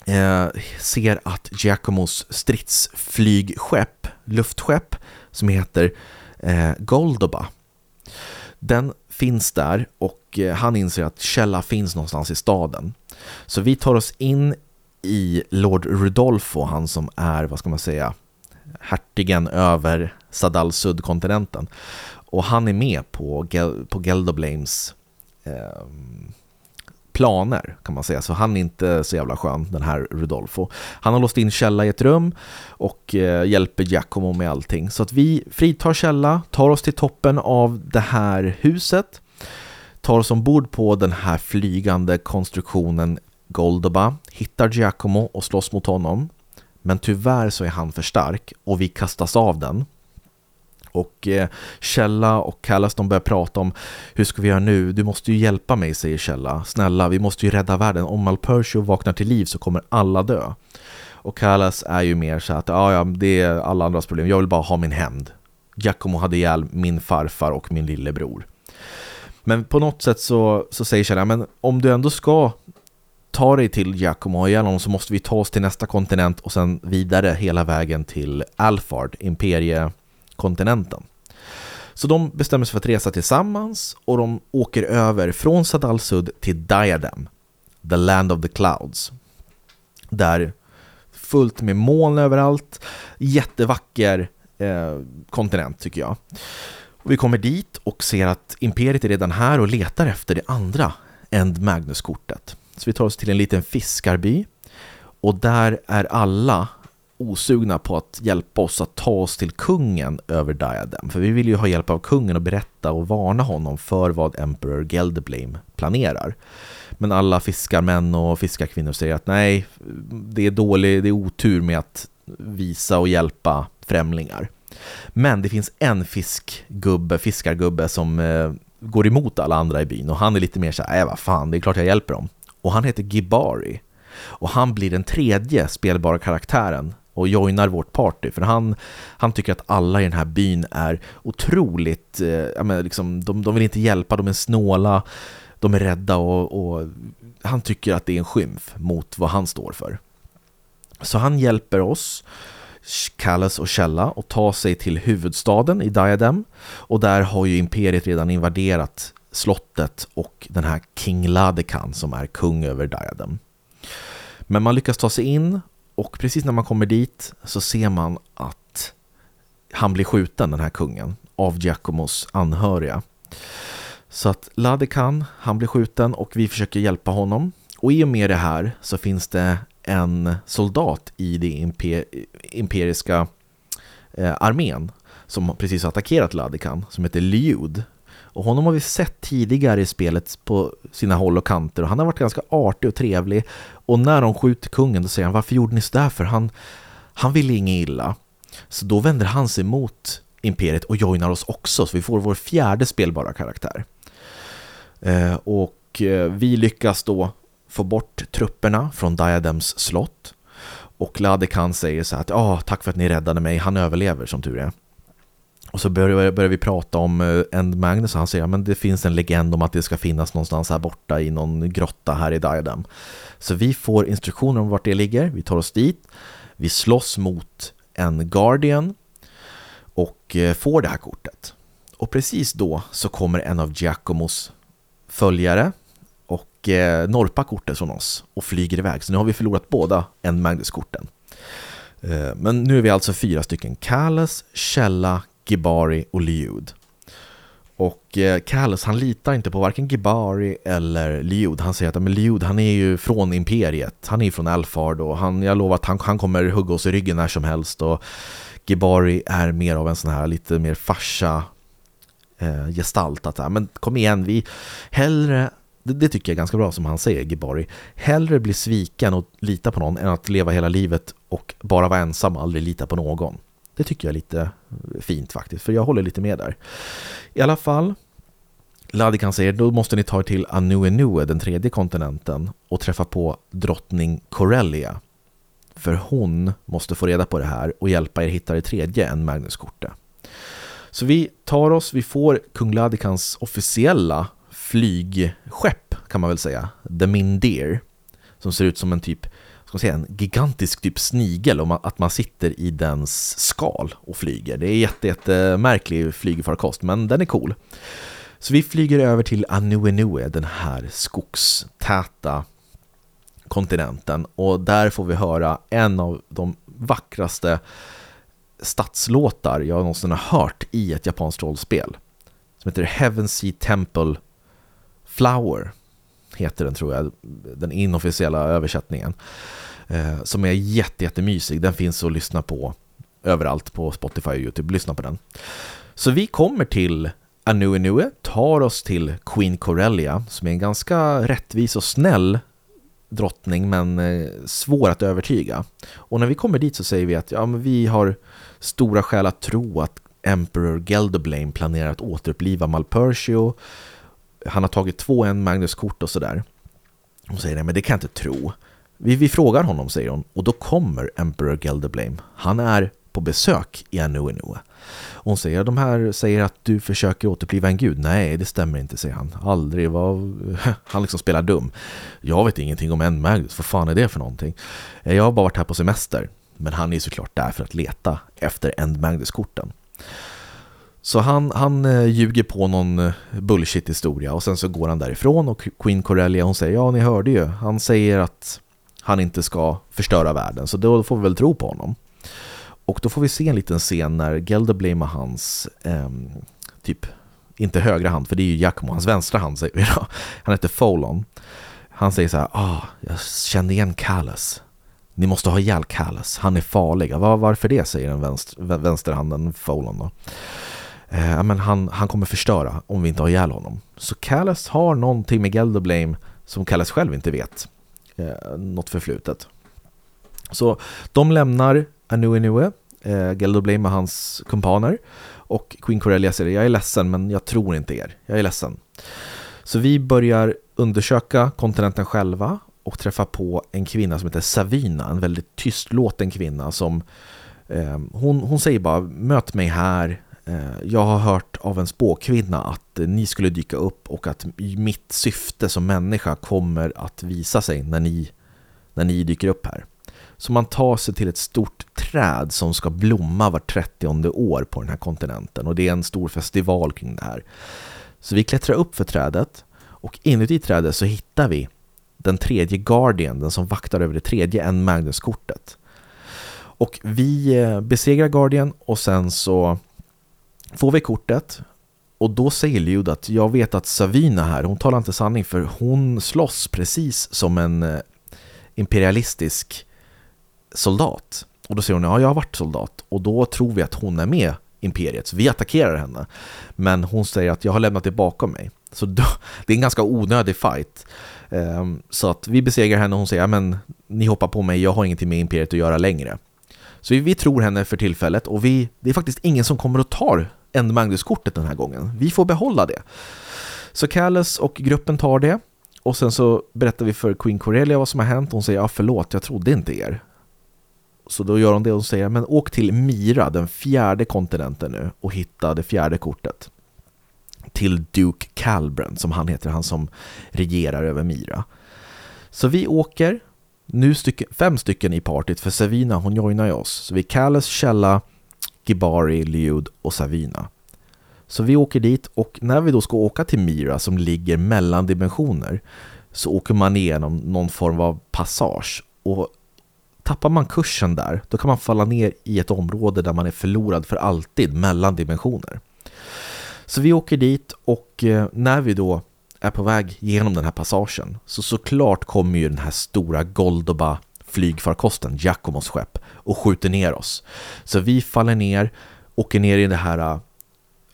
eh, ser att Giacomos stridsflygskepp, luftskepp, som heter eh, Goldoba, den finns där och eh, han inser att Källa finns någonstans i staden. Så vi tar oss in i Lord Rudolfo, han som är, vad ska man säga, hertigen över Sadal-Sud-kontinenten. Och han är med på, Gel på Geldoblames eh, planer kan man säga, så han är inte så jävla skön den här Rudolfo. Han har låst in Källa i ett rum och eh, hjälper Giacomo med allting. Så att vi fritar Källa, tar oss till toppen av det här huset, tar oss ombord på den här flygande konstruktionen Goldoba, hittar Giacomo och slåss mot honom. Men tyvärr så är han för stark och vi kastas av den. Och eh, Källa och Callas de börjar prata om hur ska vi göra nu? Du måste ju hjälpa mig, säger Källa. Snälla, vi måste ju rädda världen. Om Malpertio vaknar till liv så kommer alla dö. Och Callas är ju mer så att ja, ja, det är alla andras problem. Jag vill bara ha min hämnd. Giacomo hade ihjäl min farfar och min lillebror. Men på något sätt så, så säger Källa, men om du ändå ska ta dig till Giacomo och ihjäl honom så måste vi ta oss till nästa kontinent och sen vidare hela vägen till Alfard, Imperie kontinenten. Så de bestämmer sig för att resa tillsammans och de åker över från Sadalsud till Diadem, the land of the clouds. Där fullt med moln överallt, jättevacker eh, kontinent tycker jag. Och vi kommer dit och ser att imperiet är redan här och letar efter det andra End Magnus-kortet. Så vi tar oss till en liten fiskarby och där är alla osugna på att hjälpa oss att ta oss till kungen över Diadem. För vi vill ju ha hjälp av kungen och berätta och varna honom för vad Emperor Geldeblame planerar. Men alla fiskarmän och fiskarkvinnor säger att nej, det är dålig, det är otur med att visa och hjälpa främlingar. Men det finns en fiskgubbe, fiskargubbe som eh, går emot alla andra i byn och han är lite mer så här, äh, vad fan, det är klart jag hjälper dem. och han heter Gibari. Och han blir den tredje spelbara karaktären och joinar vårt party för han, han tycker att alla i den här byn är otroligt, eh, ja, men liksom, de, de vill inte hjälpa, de är snåla, de är rädda och, och han tycker att det är en skymf mot vad han står för. Så han hjälper oss, Callas och Källa, att ta sig till huvudstaden i Diadem och där har ju imperiet redan invaderat slottet och den här King Ladekan som är kung över Diadem. Men man lyckas ta sig in och precis när man kommer dit så ser man att han blir skjuten, den här kungen, av Giacomos anhöriga. Så att Ladekan, han blir skjuten och vi försöker hjälpa honom. Och i och med det här så finns det en soldat i det imper imperiska eh, armén som precis har attackerat Ladekan som heter Liud. Och honom har vi sett tidigare i spelet på sina håll och kanter och han har varit ganska artig och trevlig. Och när de skjuter kungen då säger han varför gjorde ni sådär för han, han ville inget illa. Så då vänder han sig mot imperiet och joinar oss också så vi får vår fjärde spelbara karaktär. Eh, och eh, vi lyckas då få bort trupperna från Diadems slott. Och Ladekan säger så här att ah, tack för att ni räddade mig, han överlever som tur är. Och så börjar, börjar vi prata om eh, End Magnus och han säger att det finns en legend om att det ska finnas någonstans här borta i någon grotta här i Diadem. Så vi får instruktioner om vart det ligger, vi tar oss dit, vi slåss mot en Guardian och eh, får det här kortet. Och precis då så kommer en av Giacomos följare och eh, norpar kortet från oss och flyger iväg. Så nu har vi förlorat båda en Magnus-korten. Eh, men nu är vi alltså fyra stycken. Kalas, Källa, Gibari och Liud. Och eh, han litar inte på varken Gibari eller Liud. Han säger att men Liud han är ju från Imperiet. Han är från Alfard och han, jag lovar att han, han kommer hugga oss i ryggen när som helst. Och Gibari är mer av en sån här lite mer farsa eh, gestalt. Att, men kom igen, vi hellre det, det, tycker jag är ganska bra som han säger, Gibari. Hellre bli sviken och lita på någon än att leva hela livet och bara vara ensam och aldrig lita på någon. Det tycker jag är lite fint faktiskt, för jag håller lite med där. I alla fall, Ladikan säger då måste ni ta er till Anuenue, den tredje kontinenten, och träffa på drottning Corellia. För hon måste få reda på det här och hjälpa er hitta det tredje än Magnuskortet. Så vi tar oss, vi får kung Ladikans officiella flygskepp kan man väl säga, The Mindeer, som ser ut som en typ ska säga, en gigantisk typ snigel om att man sitter i dens skal och flyger. Det är jätte, jättemärklig flygfarkost, men den är cool. Så vi flyger över till Anuenue, den här skogstäta kontinenten och där får vi höra en av de vackraste stadslåtar jag någonsin har hört i ett japanskt rollspel som heter Heaven Sea Temple Flower heter den tror jag, den inofficiella översättningen eh, som är jätte, jättemysig. Den finns att lyssna på överallt på Spotify och Youtube. Lyssna på den. Så vi kommer till Anuenue, tar oss till Queen Corellia som är en ganska rättvis och snäll drottning men eh, svår att övertyga. Och när vi kommer dit så säger vi att ja, men vi har stora skäl att tro att Emperor Gelderblame planerar att återuppliva Malpertio. Han har tagit två en Magnus-kort och sådär. Hon säger nej men det kan jag inte tro. Vi, vi frågar honom, säger hon, och då kommer Emperor Gelderblame. Han är på besök i Anuenue. Hon säger, de här säger att du försöker återuppliva en gud. Nej, det stämmer inte, säger han. Aldrig, vad... Han liksom spelar dum. Jag vet ingenting om en Magnus, vad fan är det för någonting? Jag har bara varit här på semester. Men han är såklart där för att leta efter End Magnus-korten. Så han, han eh, ljuger på någon eh, bullshit-historia och sen så går han därifrån och Queen Corellia hon säger ja ni hörde ju, han säger att han inte ska förstöra världen så då får vi väl tro på honom. Och då får vi se en liten scen när Gelderblame och hans eh, typ, inte högra hand för det är ju Giacomo, hans vänstra hand säger vi då. Han heter Folon. Han säger så här, ah, jag kände igen Callas. Ni måste ha ihjäl Callas, han är farlig. Var, varför det, säger den vänster, vänsterhanden Folon då. Eh, men han, han kommer förstöra om vi inte har ihjäl honom. Så Callas har någonting med Gelderblame som Callas själv inte vet. Eh, något förflutet. Så de lämnar Anuenue, eh, Gelderblame och hans kumpaner. Och Queen Corellia säger jag är ledsen men jag tror inte er. Jag är ledsen. Så vi börjar undersöka kontinenten själva och träffar på en kvinna som heter Savina, en väldigt tystlåten kvinna som eh, hon, hon säger bara möt mig här, Eh, jag har hört av en spåkvinna att eh, ni skulle dyka upp och att mitt syfte som människa kommer att visa sig när ni, när ni dyker upp här. Så man tar sig till ett stort träd som ska blomma var 30 år på den här kontinenten och det är en stor festival kring det här. Så vi klättrar upp för trädet och inuti trädet så hittar vi den tredje Guardian, den som vaktar över det tredje en Magnus-kortet. Och vi eh, besegrar Guardian och sen så får vi kortet och då säger Ljud att jag vet att Savina här, hon talar inte sanning för hon slåss precis som en eh, imperialistisk soldat. Och då säger hon, ja jag har varit soldat. Och då tror vi att hon är med imperiet, så vi attackerar henne. Men hon säger att jag har lämnat det bakom mig. Så då, det är en ganska onödig fight. Ehm, så att vi besegrar henne och hon säger, men ni hoppar på mig, jag har ingenting med imperiet att göra längre. Så vi, vi tror henne för tillfället och vi, det är faktiskt ingen som kommer och tar en Magnus-kortet den här gången. Vi får behålla det. Så Calles och gruppen tar det och sen så berättar vi för Queen Corellia vad som har hänt. Hon säger, ja förlåt, jag trodde inte er. Så då gör hon det och säger men åk till Mira, den fjärde kontinenten nu och hitta det fjärde kortet. Till Duke Calbrand som han heter, han som regerar över Mira. Så vi åker, nu stycken, fem stycken i partyt för Savina hon joinar ju oss. Så vi är Kalles, Källa, Gibari, Liud och Savina. Så vi åker dit och när vi då ska åka till Mira som ligger mellan dimensioner så åker man igenom någon form av passage och tappar man kursen där, då kan man falla ner i ett område där man är förlorad för alltid mellan dimensioner. Så vi åker dit och eh, när vi då är på väg genom den här passagen så såklart kommer ju den här stora Goldoba flygfarkosten, Giacomos skepp, och skjuter ner oss. Så vi faller ner, åker ner i det här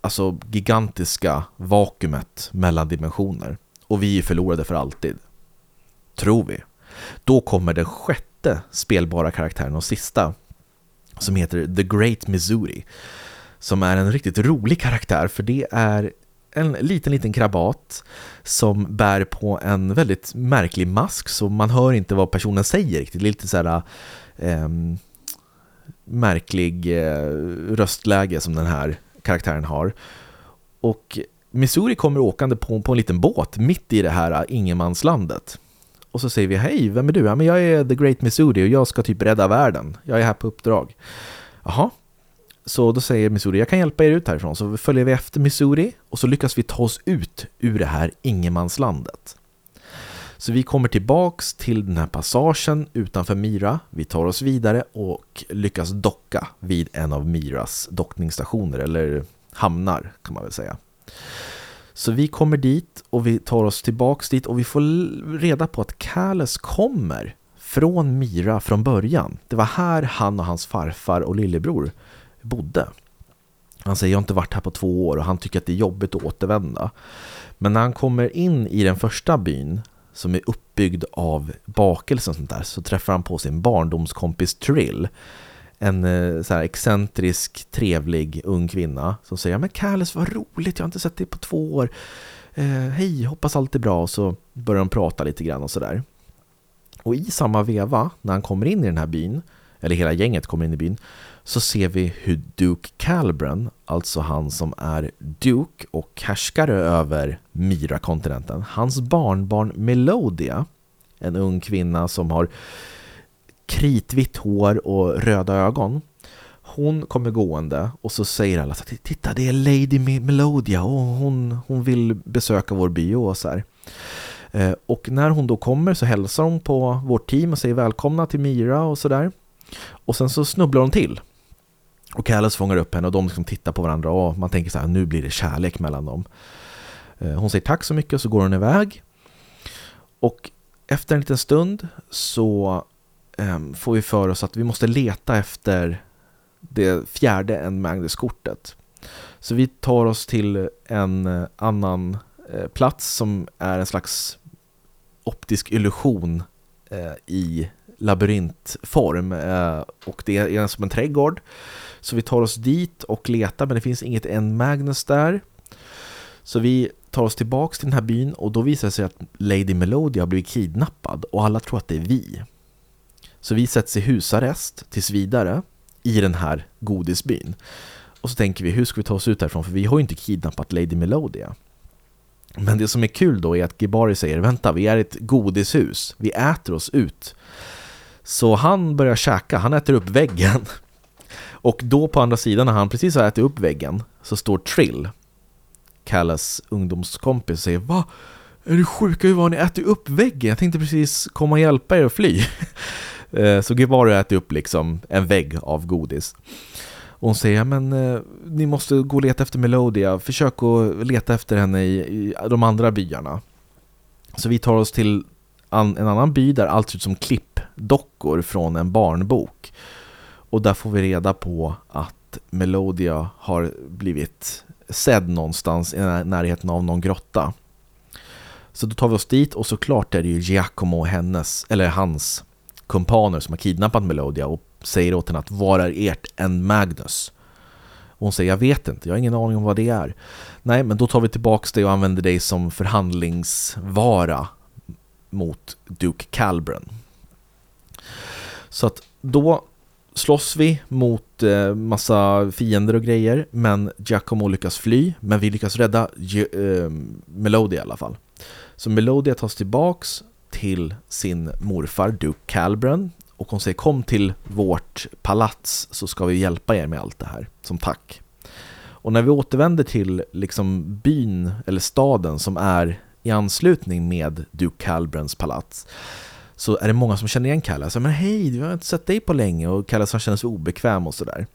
alltså gigantiska vakuumet mellan dimensioner och vi är förlorade för alltid. Tror vi. Då kommer den sjätte sjätte spelbara karaktären och sista som heter The Great Missouri som är en riktigt rolig karaktär för det är en liten liten krabat som bär på en väldigt märklig mask så man hör inte vad personen säger riktigt. Lite så här eh, märklig eh, röstläge som den här karaktären har. Och Missouri kommer åkande på, på en liten båt mitt i det här eh, ingenmanslandet. Och så säger vi hej, vem är du? Ja, men jag är The Great Missouri och jag ska typ rädda världen. Jag är här på uppdrag. Jaha. Så då säger Missouri, jag kan hjälpa er ut härifrån. Så följer vi efter Missouri och så lyckas vi ta oss ut ur det här ingenmanslandet. Så vi kommer tillbaks till den här passagen utanför Mira. Vi tar oss vidare och lyckas docka vid en av Miras dockningsstationer, eller hamnar kan man väl säga. Så vi kommer dit och vi tar oss tillbaks dit och vi får reda på att Kales kommer från Mira från början. Det var här han och hans farfar och lillebror bodde. Han säger jag har inte varit här på två år och han tycker att det är jobbigt att återvända. Men när han kommer in i den första byn som är uppbyggd av bakelse och sånt där så träffar han på sin barndomskompis Trill en eh, så här excentrisk, trevlig ung kvinna som säger men Kalles vad roligt, jag har inte sett dig på två år. Eh, Hej, hoppas allt är bra. Och så börjar de prata lite grann och sådär. Och i samma veva, när han kommer in i den här byn, eller hela gänget kommer in i byn, så ser vi hur Duke Calbran, alltså han som är Duke och härskare över Myra-kontinenten, hans barnbarn Melodia, en ung kvinna som har kritvitt hår och röda ögon. Hon kommer gående och så säger alla så Titta, det är Lady Melodia och hon, hon vill besöka vår by och så här. Eh, och när hon då kommer så hälsar hon på vårt team och säger välkomna till Mira och sådär. Och sen så snubblar hon till. Och Callas fångar upp henne och de liksom tittar på varandra och man tänker så här, nu blir det kärlek mellan dem. Eh, hon säger tack så mycket och så går hon iväg. Och efter en liten stund så ehm, får vi för oss att vi måste leta efter det fjärde en Magnus-kortet. Så vi tar oss till en eh, annan eh, plats som är en slags optisk illusion i labyrintform eh, och det är som en trädgård. Så vi tar oss dit och letar men det finns inget en Magnus där. Så vi tar oss tillbaks till den här byn och då visar det sig att Lady Melodia har blivit kidnappad och alla tror att det är vi. Så vi sätts i husarrest tills vidare i den här godisbyn. Och så tänker vi, hur ska vi ta oss ut härifrån För vi har ju inte kidnappat Lady Melodia. Men det som är kul då är att Gibari säger, vänta, vi är ett godishus, vi äter oss ut. Så han börjar käka, han äter upp väggen. Och då på andra sidan när han precis har ätit upp väggen så står Trill, Callas ungdomskompis, och säger Va? Är du sjuka hur var ni äter upp väggen? Jag tänkte precis komma och hjälpa er att fly. Eh, så Guevara äter upp liksom en vägg av godis. Och hon säger, men eh, ni måste gå och leta efter Melodia, försök att leta efter henne i, i de andra byarna. Så vi tar oss till an, en annan by där allt ser ut som klippdockor från en barnbok. Och där får vi reda på att Melodia har blivit sedd någonstans i närheten av någon grotta. Så då tar vi oss dit och såklart är det ju Giacomo och hennes, eller hans kumpaner som har kidnappat Melodia och säger åt henne att var är ert en Magnus? Och hon säger jag vet inte, jag har ingen aning om vad det är. Nej, men då tar vi tillbaks det och använder dig som förhandlingsvara mot Duke Calbren. Så att då slåss vi mot eh, massa fiender och grejer, men Giacomo lyckas fly, men vi lyckas rädda eh, Melodia i alla fall. Så Melodia tas tillbaks till sin morfar Duke Calbren och hon säger kom till vårt palats så ska vi hjälpa er med allt det här som tack. Och när vi återvänder till liksom byn eller staden som är i anslutning med Duke Calbrens palats så är det många som känner igen Kalle. Så, men hej, vi har inte sett dig på länge och Kalle som känner sig obekväm och sådär.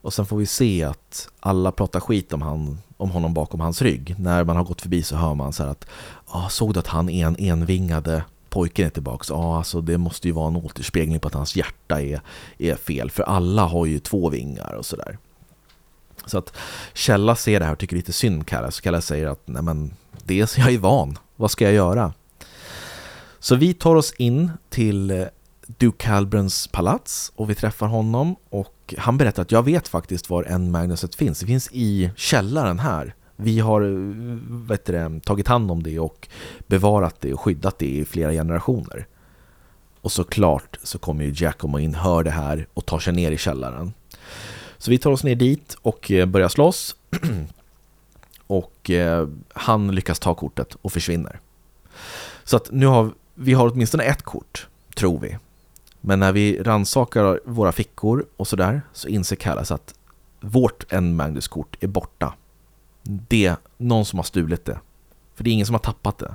Och sen får vi se att alla pratar skit om, han, om honom bakom hans rygg. När man har gått förbi så hör man så att ah, såg du att han en envingade pojken är tillbaka? Ja, ah, alltså det måste ju vara en återspegling på att hans hjärta är, är fel. För alla har ju två vingar och sådär. Så att Källa ser det här och tycker lite synd Kalle. Så Kalle säger att nej men, dels jag är van. Vad ska jag göra? Så vi tar oss in till eh, Duke Halbrans palats och vi träffar honom och han berättar att jag vet faktiskt var en Magnuset finns. Det finns i källaren här. Vi har eh, vet det, tagit hand om det och bevarat det och skyddat det i flera generationer. Och såklart så kommer ju Giacomo in, hör det här och tar sig ner i källaren. Så vi tar oss ner dit och eh, börjar slåss. och eh, han lyckas ta kortet och försvinner. Så att nu har vi har åtminstone ett kort, tror vi. Men när vi ransakar våra fickor och sådär så inser Kallas att vårt en Magnus-kort är borta. Det är någon som har stulit det. För det är ingen som har tappat det.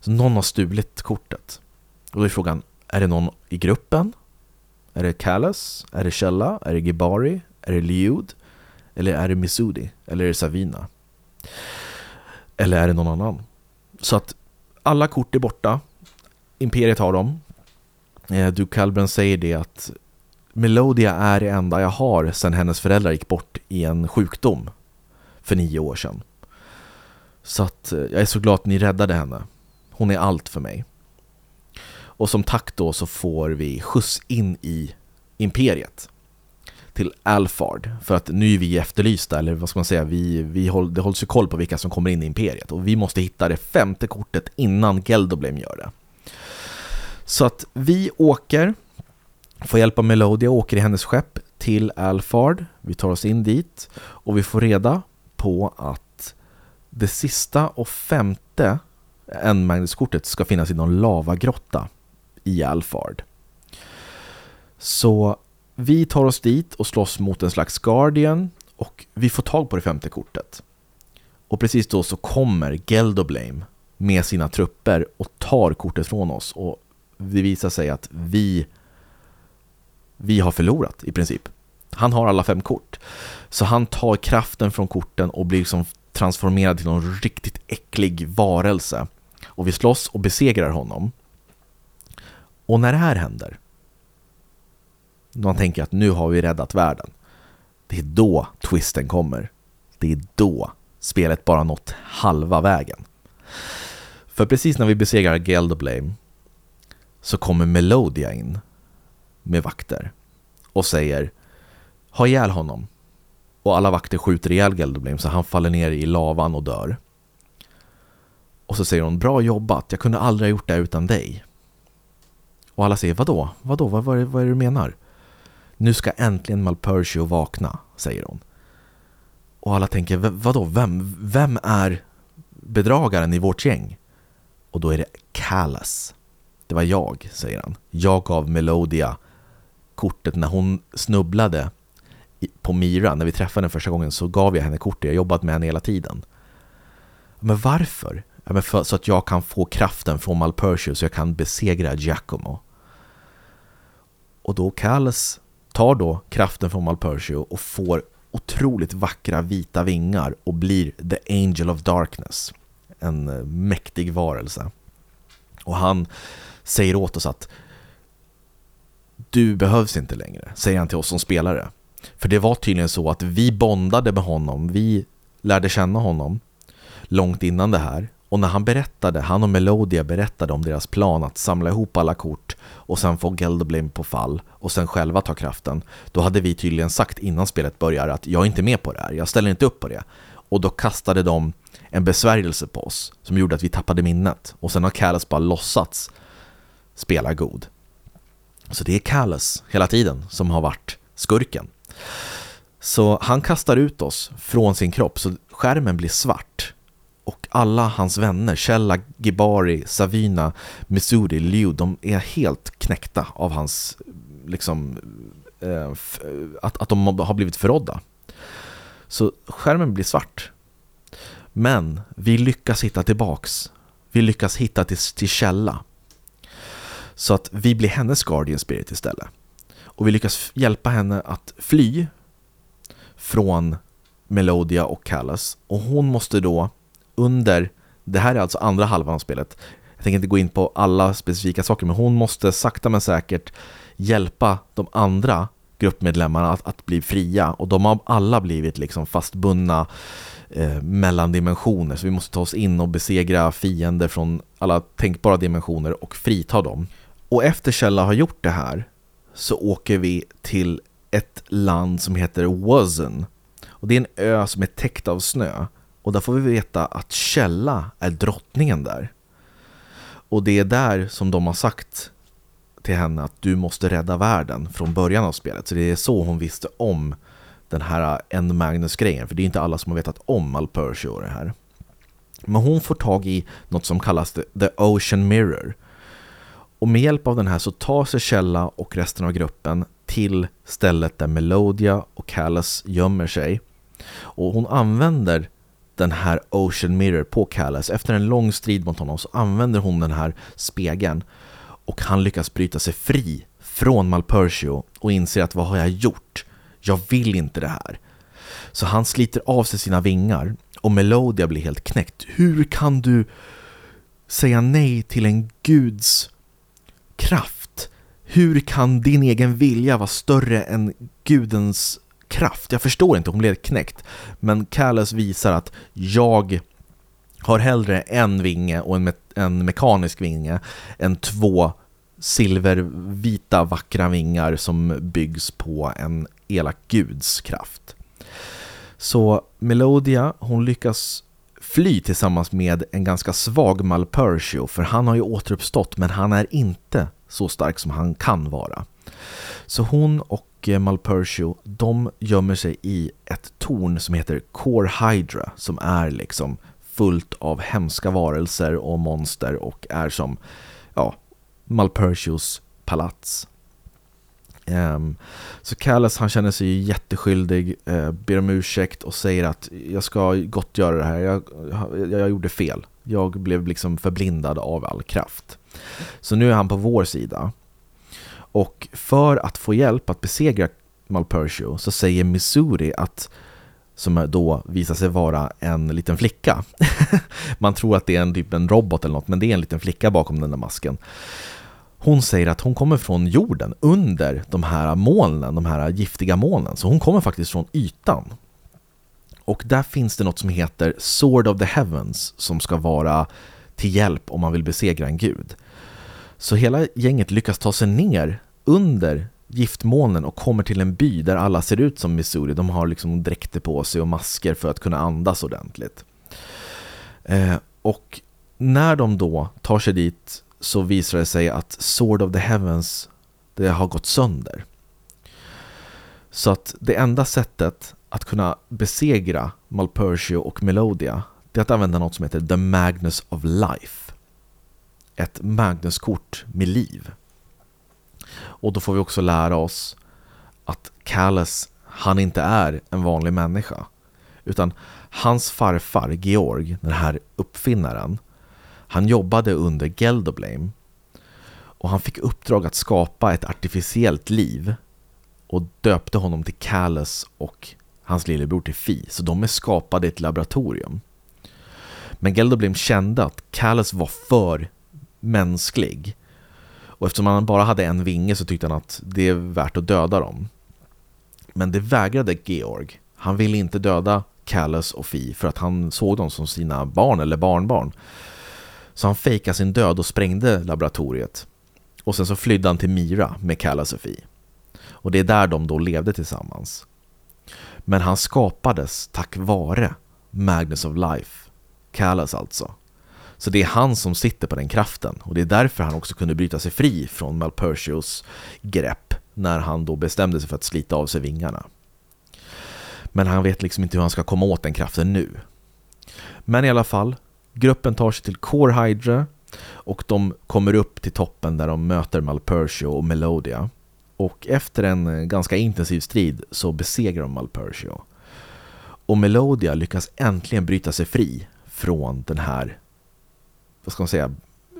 Så någon har stulit kortet. Och då är frågan, är det någon i gruppen? Är det Callas? Är det Shella? Är det Gibari? Är det Liud? Eller är det Misudi? Eller är det Savina? Eller är det någon annan? Så att alla kort är borta Imperiet har dem. Du Duke Calbren säger det att Melodia är det enda jag har sedan hennes föräldrar gick bort i en sjukdom för nio år sedan. Så att eh, jag är så glad att ni räddade henne. Hon är allt för mig. Och som tack då så får vi skjuts in i Imperiet till Alfard för att nu är vi efterlysta, eller vad ska man säga, vi, vi håll, det hålls ju koll på vilka som kommer in i Imperiet och vi måste hitta det femte kortet innan Geldoblem gör det. Så att vi åker, får hjälp av Melodia, åker i hennes skepp till Alfard. Vi tar oss in dit och vi får reda på att det sista och femte N-magneskortet ska finnas i någon lavagrotta i Alfard. Så vi tar oss dit och slåss mot en slags Guardian och vi får tag på det femte kortet. Och precis då så kommer Geldoblame med sina trupper och tar kortet från oss och det visar sig att vi, vi har förlorat i princip. Han har alla fem kort. Så han tar kraften från korten och blir liksom transformerad till någon riktigt äcklig varelse. Och vi slåss och besegrar honom. Och när det här händer, man tänker att nu har vi räddat världen. Det är då twisten kommer. Det är då spelet bara nått halva vägen. För precis när vi besegrar Geldoblame så kommer Melodia in med vakter och säger ha ihjäl honom. Och alla vakter skjuter ihjäl Geldoblame så han faller ner i lavan och dör. Och så säger hon bra jobbat, jag kunde aldrig ha gjort det utan dig. Och alla säger vadå? Vadå? Vad, vad, vad är det du menar? Nu ska äntligen Malpercio vakna, säger hon. Och alla tänker vadå? Vem, vem är bedragaren i vårt gäng? Och då är det Callas. Det var jag, säger han. Jag gav Melodia kortet när hon snubblade på Mira, när vi träffade henne första gången så gav jag henne kortet, jag har jobbat med henne hela tiden. Men varför? Ja, men för, så att jag kan få kraften från Malpercio så jag kan besegra Giacomo. Och då Callas tar då kraften från Malpercio och får otroligt vackra vita vingar och blir The Angel of Darkness. En eh, mäktig varelse. Och han säger åt oss att du behövs inte längre, säger han till oss som spelare. För det var tydligen så att vi bondade med honom, vi lärde känna honom långt innan det här. Och när han berättade, han och Melodia berättade om deras plan att samla ihop alla kort och sen få Geldoblame på fall och sen själva ta kraften. Då hade vi tydligen sagt innan spelet börjar att jag är inte med på det här, jag ställer inte upp på det. Och då kastade de en besvärjelse på oss som gjorde att vi tappade minnet. Och sen har Kallus bara låtsats spela god. Så det är Kallus hela tiden som har varit skurken. Så han kastar ut oss från sin kropp så skärmen blir svart. Och alla hans vänner, Shella, Gibari, Savina, Missouri, Liu, de är helt knäckta av hans, liksom, eh, att, att de har blivit förrådda. Så skärmen blir svart. Men vi lyckas hitta tillbaks. Vi lyckas hitta till, till källa. Så att vi blir hennes Guardian Spirit istället. Och vi lyckas hjälpa henne att fly från Melodia och Callas. Och hon måste då under, det här är alltså andra halvan av spelet, jag tänker inte gå in på alla specifika saker, men hon måste sakta men säkert hjälpa de andra gruppmedlemmarna att, att bli fria och de har alla blivit liksom fastbundna eh, mellan dimensioner så vi måste ta oss in och besegra fiender från alla tänkbara dimensioner och frita dem. Och efter Källa har gjort det här så åker vi till ett land som heter Wazen. Och det är en ö som är täckt av snö. Och där får vi veta att Källa är drottningen där. Och det är där som de har sagt till henne att du måste rädda världen från början av spelet. Så det är så hon visste om den här End Magnus-grejen. För det är inte alla som har vetat om Malpercio och det här. Men hon får tag i något som kallas The Ocean Mirror. Och med hjälp av den här så tar sig Källa och resten av gruppen till stället där Melodia och Callas gömmer sig. Och hon använder den här Ocean Mirror på Callas. Efter en lång strid mot honom så använder hon den här spegeln och han lyckas bryta sig fri från Malpercio och inser att vad har jag gjort? Jag vill inte det här. Så han sliter av sig sina vingar och Melodia blir helt knäckt. Hur kan du säga nej till en guds kraft? Hur kan din egen vilja vara större än gudens kraft? Jag förstår inte, hon blev knäckt. Men Callas visar att jag har hellre en vinge och en, me en mekanisk vinge än två silvervita vackra vingar som byggs på en elak guds kraft. Så Melodia, hon lyckas fly tillsammans med en ganska svag Malpercio för han har ju återuppstått men han är inte så stark som han kan vara. Så hon och Eh, Malpercio, de gömmer sig i ett torn som heter Core Hydra som är liksom fullt av hemska varelser och monster och är som ja, Malpercios palats. Um, så Callas han känner sig jätteskyldig, uh, ber om ursäkt och säger att jag ska gott göra det här, jag, jag, jag gjorde fel. Jag blev liksom förblindad av all kraft. Så nu är han på vår sida. Och för att få hjälp att besegra Malpertio så säger Missouri att som då visar sig vara en liten flicka. Man tror att det är en, typ en robot eller något, men det är en liten flicka bakom den där masken. Hon säger att hon kommer från jorden, under de här molnen, de här giftiga molnen. Så hon kommer faktiskt från ytan. Och där finns det något som heter Sword of the Heavens som ska vara till hjälp om man vill besegra en gud. Så hela gänget lyckas ta sig ner under giftmolnen och kommer till en by där alla ser ut som Missouri. De har liksom dräkter på sig och masker för att kunna andas ordentligt. Eh, och när de då tar sig dit så visar det sig att Sword of the Heavens det har gått sönder. Så att det enda sättet att kunna besegra Malpertio och Melodia det är att använda något som heter The Magnus of Life. Ett Magnuskort med liv. Och då får vi också lära oss att Kalles, han inte är en vanlig människa. Utan hans farfar Georg, den här uppfinnaren, han jobbade under Geldoblame och han fick uppdrag att skapa ett artificiellt liv och döpte honom till Kalles och hans lillebror till Fi, så de är skapade i ett laboratorium. Men Geldoblame kände att Kalles var för mänsklig och eftersom han bara hade en vinge så tyckte han att det är värt att döda dem. Men det vägrade Georg. Han ville inte döda Callus och Fi för att han såg dem som sina barn eller barnbarn. Så han fejkade sin död och sprängde laboratoriet. Och sen så flydde han till Mira med Callus och Fi. Och det är där de då levde tillsammans. Men han skapades tack vare Magnus of Life, Callus alltså. Så det är han som sitter på den kraften och det är därför han också kunde bryta sig fri från Malpertius grepp när han då bestämde sig för att slita av sig vingarna. Men han vet liksom inte hur han ska komma åt den kraften nu. Men i alla fall, gruppen tar sig till Core Hydra och de kommer upp till toppen där de möter Malpertio och Melodia. Och efter en ganska intensiv strid så besegrar de Malpertio. Och Melodia lyckas äntligen bryta sig fri från den här, vad ska man säga,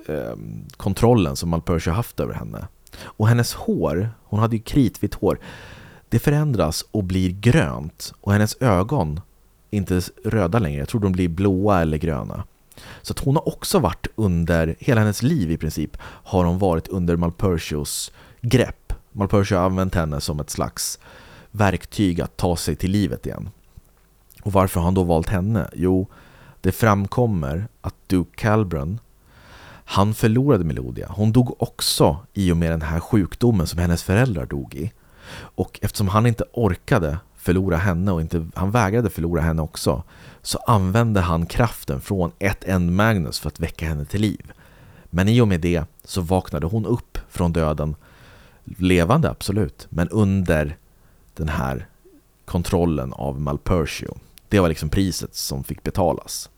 eh, kontrollen som Malpersia haft över henne. Och hennes hår, hon hade ju kritvitt hår, det förändras och blir grönt och hennes ögon är inte röda längre, jag tror de blir blåa eller gröna. Så att hon har också varit under, hela hennes liv i princip, har hon varit under Malpersios grepp. Malpertio har använt henne som ett slags verktyg att ta sig till livet igen. Och varför har han då valt henne? Jo, det framkommer att Duke Calbron han förlorade Melodia. Hon dog också i och med den här sjukdomen som hennes föräldrar dog i. Och eftersom han inte orkade förlora henne och inte, han vägrade förlora henne också så använde han kraften från ett End Magnus för att väcka henne till liv. Men i och med det så vaknade hon upp från döden levande absolut, men under den här kontrollen av Malpertio. Det var liksom priset som fick betalas.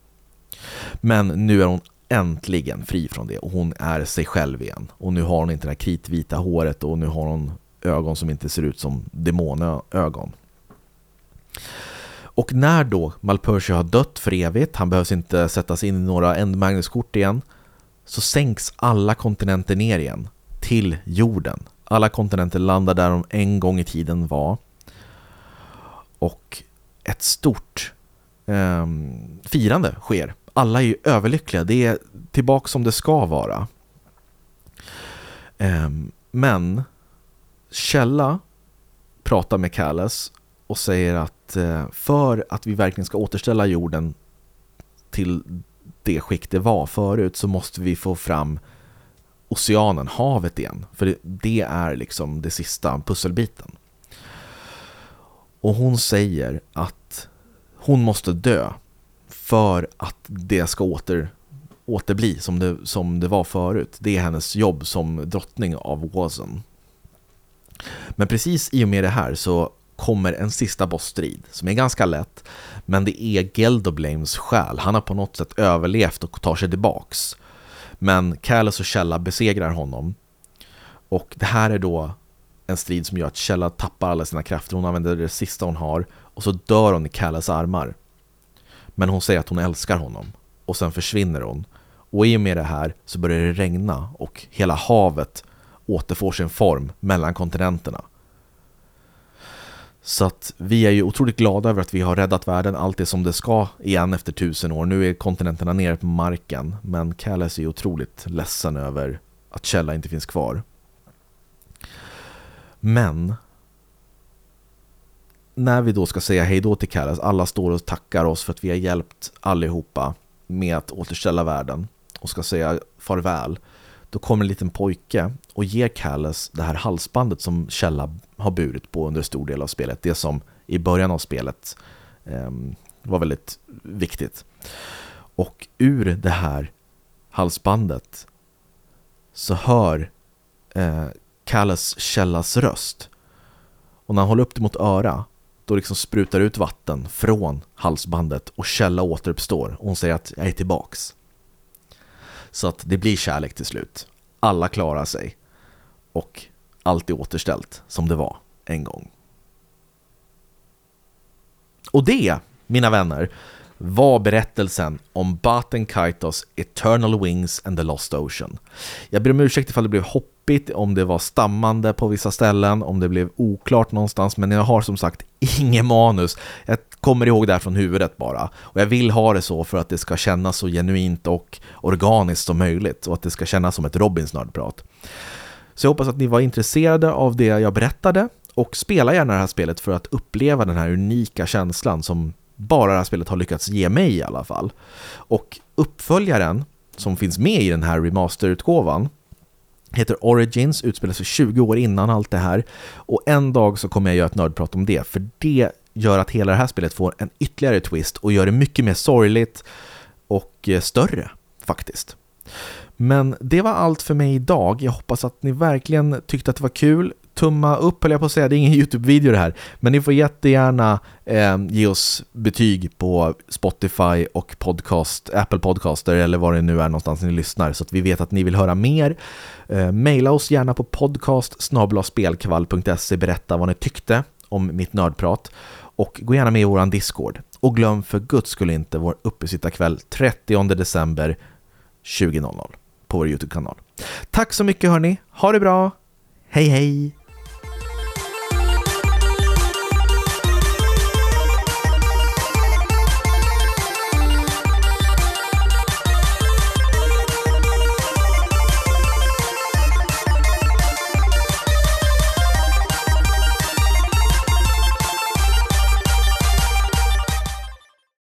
Men nu är hon äntligen fri från det och hon är sig själv igen. Och nu har hon inte det här kritvita håret och nu har hon ögon som inte ser ut som demonögon. Och när då Malpersia har dött för evigt, han behövs inte sättas in i några Endmagnus-kort igen, så sänks alla kontinenter ner igen till jorden. Alla kontinenter landar där de en gång i tiden var. Och ett stort eh, firande sker. Alla är ju överlyckliga, det är tillbaka som det ska vara. Ehm, men Källa pratar med Kalles och säger att eh, för att vi verkligen ska återställa jorden till det skick det var förut så måste vi få fram oceanen, havet igen. För det är liksom det sista pusselbiten. Och hon säger att hon måste dö för att det ska åter, återbli som det, som det var förut. Det är hennes jobb som drottning av Wazen. Men precis i och med det här så kommer en sista bossstrid som är ganska lätt men det är Geldoblames själ. Han har på något sätt överlevt och tar sig tillbaks. Men Kallus och Källa besegrar honom. Och det här är då en strid som gör att Källa tappar alla sina krafter. Hon använder det sista hon har och så dör hon i Kallas armar. Men hon säger att hon älskar honom och sen försvinner hon. Och i och med det här så börjar det regna och hela havet återfår sin form mellan kontinenterna. Så att vi är ju otroligt glada över att vi har räddat världen, allt är som det ska igen efter tusen år. Nu är kontinenterna nere på marken, men Callas är ju otroligt ledsen över att Källa inte finns kvar. Men när vi då ska säga hej då till Kalles, alla står och tackar oss för att vi har hjälpt allihopa med att återställa världen och ska säga farväl då kommer en liten pojke och ger Kalles det här halsbandet som Källa har burit på under stor del av spelet. Det som i början av spelet eh, var väldigt viktigt. Och ur det här halsbandet så hör eh, Källas röst. Och när han håller upp det mot öra då liksom sprutar ut vatten från halsbandet och Källa återuppstår och hon säger att jag är tillbaks. Så att det blir kärlek till slut. Alla klarar sig och allt är återställt som det var en gång. Och det, mina vänner, var berättelsen om Baten Kaitos Eternal Wings and the Lost Ocean. Jag ber om ursäkt ifall det blev hoppigt, om det var stammande på vissa ställen, om det blev oklart någonstans, men jag har som sagt inget manus. Jag kommer ihåg det här från huvudet bara. Och jag vill ha det så för att det ska kännas så genuint och organiskt som möjligt och att det ska kännas som ett Robins nördprat. Så jag hoppas att ni var intresserade av det jag berättade och spela gärna det här spelet för att uppleva den här unika känslan som bara det här spelet har lyckats ge mig i alla fall. Och uppföljaren som finns med i den här remasterutgåvan heter Origins, utspelar sig 20 år innan allt det här. Och en dag så kommer jag göra ett nördprat om det, för det gör att hela det här spelet får en ytterligare twist och gör det mycket mer sorgligt och eh, större faktiskt. Men det var allt för mig idag. Jag hoppas att ni verkligen tyckte att det var kul tumma upp höll jag på att säga, det är ingen YouTube-video det här. Men ni får jättegärna eh, ge oss betyg på Spotify och podcast, Apple Podcaster eller var det nu är någonstans ni lyssnar så att vi vet att ni vill höra mer. Eh, maila oss gärna på podcast berätta vad ni tyckte om mitt nördprat och gå gärna med i vår Discord. Och glöm för guds skull inte vår uppesittarkväll 30 december 20.00 på vår YouTube-kanal. Tack så mycket hörni, ha det bra, hej hej!